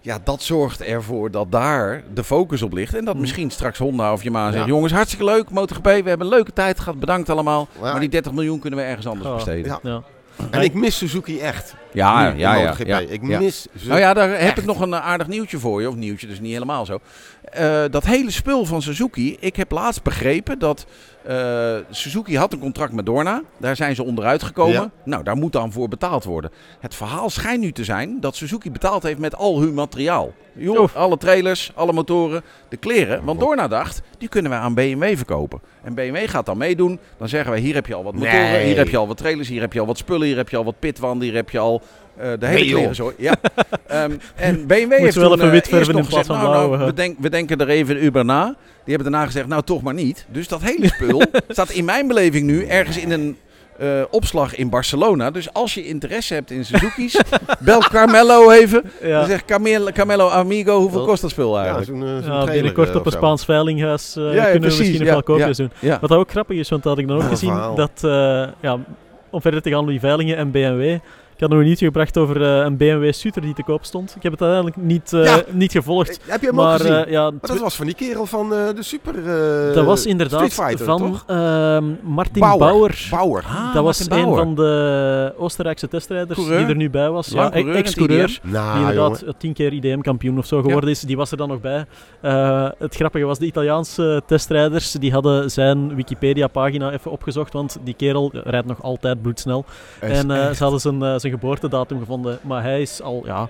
Ja, dat zorgt ervoor dat daar de focus op ligt. En dat Mm. misschien straks Honda of Yamaha Ja. zegt... Jongens, hartstikke leuk, MotoGP. We hebben een leuke tijd gehad. Bedankt allemaal. Ja. Maar die 30 miljoen kunnen we ergens anders Oh, besteden. Ja. Ja. En ik mis Suzuki echt. Ja, Nu, ja, ja. Ja, Ik ja. mis Suzuki. Nou ja, daar heb Echt. ik nog een aardig nieuwtje voor je. Of nieuwtje, dus niet helemaal zo. Eh, dat hele spul van Suzuki. Ik heb laatst begrepen dat eh, Suzuki had een contract met Dorna. Daar zijn ze onderuit gekomen. Ja. Nou, daar moet dan voor betaald worden. Het verhaal schijnt nu te zijn dat Suzuki betaald heeft met al hun materiaal. Joh, alle trailers, alle motoren, de kleren. Want Dorna dacht, die kunnen we aan BMW verkopen. En BMW gaat dan meedoen. Dan zeggen wij, hier heb je al wat motoren, Nee. hier heb je al wat trailers, hier heb je al wat spullen, hier heb je al wat pitwanden, hier heb je al eh, de hele Nee, kleren. Zo. Ja. Ehm, en BMW heeft wel toen even eh, wit nog gezegd, nou, nou, we, hè. denk, we denken er even over na. Die hebben daarna gezegd, nou toch maar niet. Dus dat hele spul staat in mijn beleving nu ergens in een eh, opslag in Barcelona. Dus als je interesse hebt in Suzuki's, bel Carmelo even. Dan Ja. zegt Carmelo, Carmelo Amigo, hoeveel kost dat spul Ja, eigenlijk? zo'n, eh, zo'n Ja, trailer, binnenkort eh, op een. Spaans veilinghuis eh, ja, kunnen we precies, misschien nog wel koopjes ja. doen. Ja. Wat dat ook grappig is, want dat had ik dan ook gezien, verhaal. dat, eh, ja, om verder te gaan die veilingen en BMW, had nog een nieuwtje gebracht over eh, een BMW Suter die te koop stond. Ik heb het uiteindelijk niet, eh, Ja. niet gevolgd. Eh, Heb je hem ook Maar gezien? ja, Maar dat was van die kerel van eh, de super eh, dat was inderdaad Fighter, van ehm, Martin Bauer. Bauer. Bauer. Ah, dat was een van de Oostenrijkse testrijders Coureur. die er nu bij was. Ja, ex-coureur. IDM. Nou, die inderdaad jongen. tien keer IDM-kampioen of zo geworden is. Die was er dan nog bij. Eh, het grappige was, de Italiaanse testrijders die hadden zijn Wikipedia-pagina even opgezocht, want die kerel rijdt nog altijd bloedsnel. Is En eh, ze hadden zijn, zijn geboortedatum gevonden, maar hij is al ja,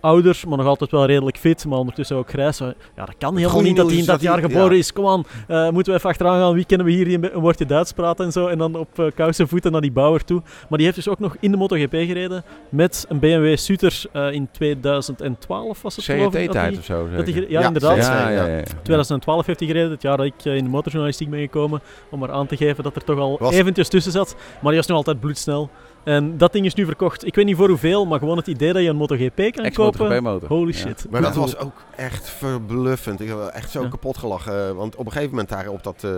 ouder, maar nog altijd wel redelijk fit, maar ondertussen ook grijs. Ja, dat kan helemaal niet dat hij in dat jaar geboren ja. is. Kom aan, eh, moeten we even achteraan gaan. Wie kennen we hier die een, woordje Duits praten en zo. En dan op uh, kousen voeten naar die Bauer toe. Maar die heeft dus ook nog in de MotoGP gereden met een BMW Suter eh, in 2012 was het geloof ik. hij- of zo. dat ja, Ja, inderdaad. Ja, ja, ja, ja. 2012 heeft hij gereden, het jaar dat ik in de motorjournalistiek ben gekomen, om maar aan te geven dat er toch al Was- eventjes tussen zat. Maar hij was nog altijd bloedsnel. En dat ding is nu verkocht. Ik weet niet voor hoeveel, maar gewoon het idee dat je een MotoGP kan kopen. motor. Holy Ja. shit. Maar dat was ook echt verbluffend. Ik heb echt zo Ja. kapot gelachen. eh, Want op een gegeven moment daar op dat, eh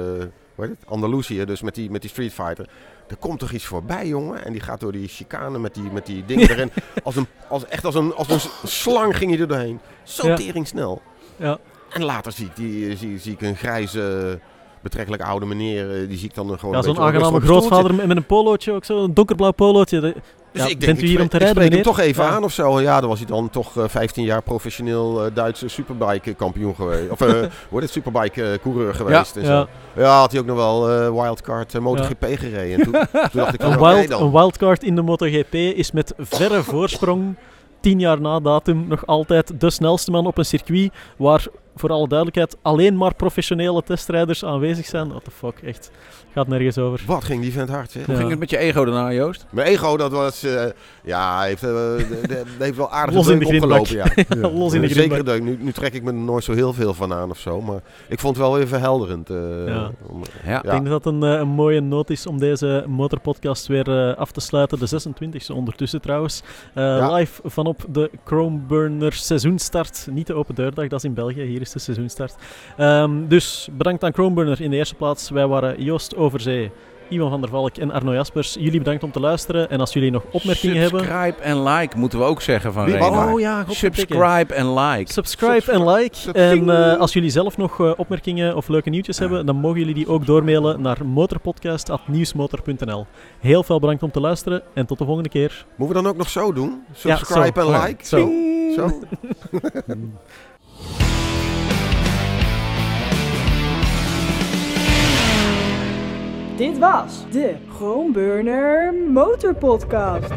heet het, Andalusië, dus met die, met die Street Fighter. Er komt toch iets voorbij, jongen. En die gaat door die chicane met die, met die dingen erin. Als een, als, echt als een, als een slang ging hij er doorheen. Zo Ja. tering snel. Ja. En later zie ik, die, zie, zie ik een grijze betrekkelijk oude meneer, eh, die zie ik dan gewoon Ja, een zo'n aangename grootvader met een polootje, ook zo, een donkerblauw polootje. De- Dus ja, ik denk, bent u hier om te spreek- rijden, Ik spreek hem toch even Ja. aan of zo. Ja, dan was hij dan toch eh, 15 jaar professioneel eh, Duitse superbike kampioen geweest. Of eh wordt het superbike eh, coureur geweest. en zo. Ja. ja, had hij ook nog wel eh, wildcard eh, MotoGP gereden. En toen, toen dacht ik van, Een, wild, dan. een wildcard in de MotoGP is met verre voorsprong, tien jaar na datum, nog altijd de snelste man op een circuit waar, voor alle duidelijkheid, alleen maar professionele testrijders aanwezig zijn. What the fuck, echt. Gaat nergens over. Wat ging die vent hard, zeg. Hoe Ja. ging het met je ego daarna, Joost? Mijn ego, dat was... eh, ja, hij heeft, eh, de- de- de- heeft wel aardig Los in de opgelopen, ja. Los in de Zeker grindbak. dat. Nu, nu trek ik me er nooit zo heel veel van aan of zo. Maar ik vond het wel weer verhelderend. eh, Ja. om- Ja. Ik denk dat dat een, eh, een mooie noot is om deze motorpodcast weer eh, af te sluiten. De 26e ondertussen trouwens. Eh, Ja. Live vanop de Chromeburner seizoenstart. Niet de open deurdag, dat is in België. Hier is de seizoenstart. Ehm, dus bedankt aan Chromeburner in de eerste plaats. Wij waren Joost Overzee, Iwan van der Valk en Arno Jaspers. Jullie bedankt om te luisteren. En als jullie nog opmerkingen hebben... Subscribe en like, moeten we ook zeggen van Rena. Oh ja. Subscribe en like. Subscribe en like. En eh, als jullie zelf nog eh, opmerkingen of leuke nieuwtjes hebben, dan mogen jullie die ook doormailen naar motorpodcast.nieuwsmotor.nl. Heel veel bedankt om te luisteren en tot de volgende keer. Moeten we dan ook nog zo doen? Ja, Subscribe zo. en like? zo. Zo? Dit was de Groenburner Motorpodcast.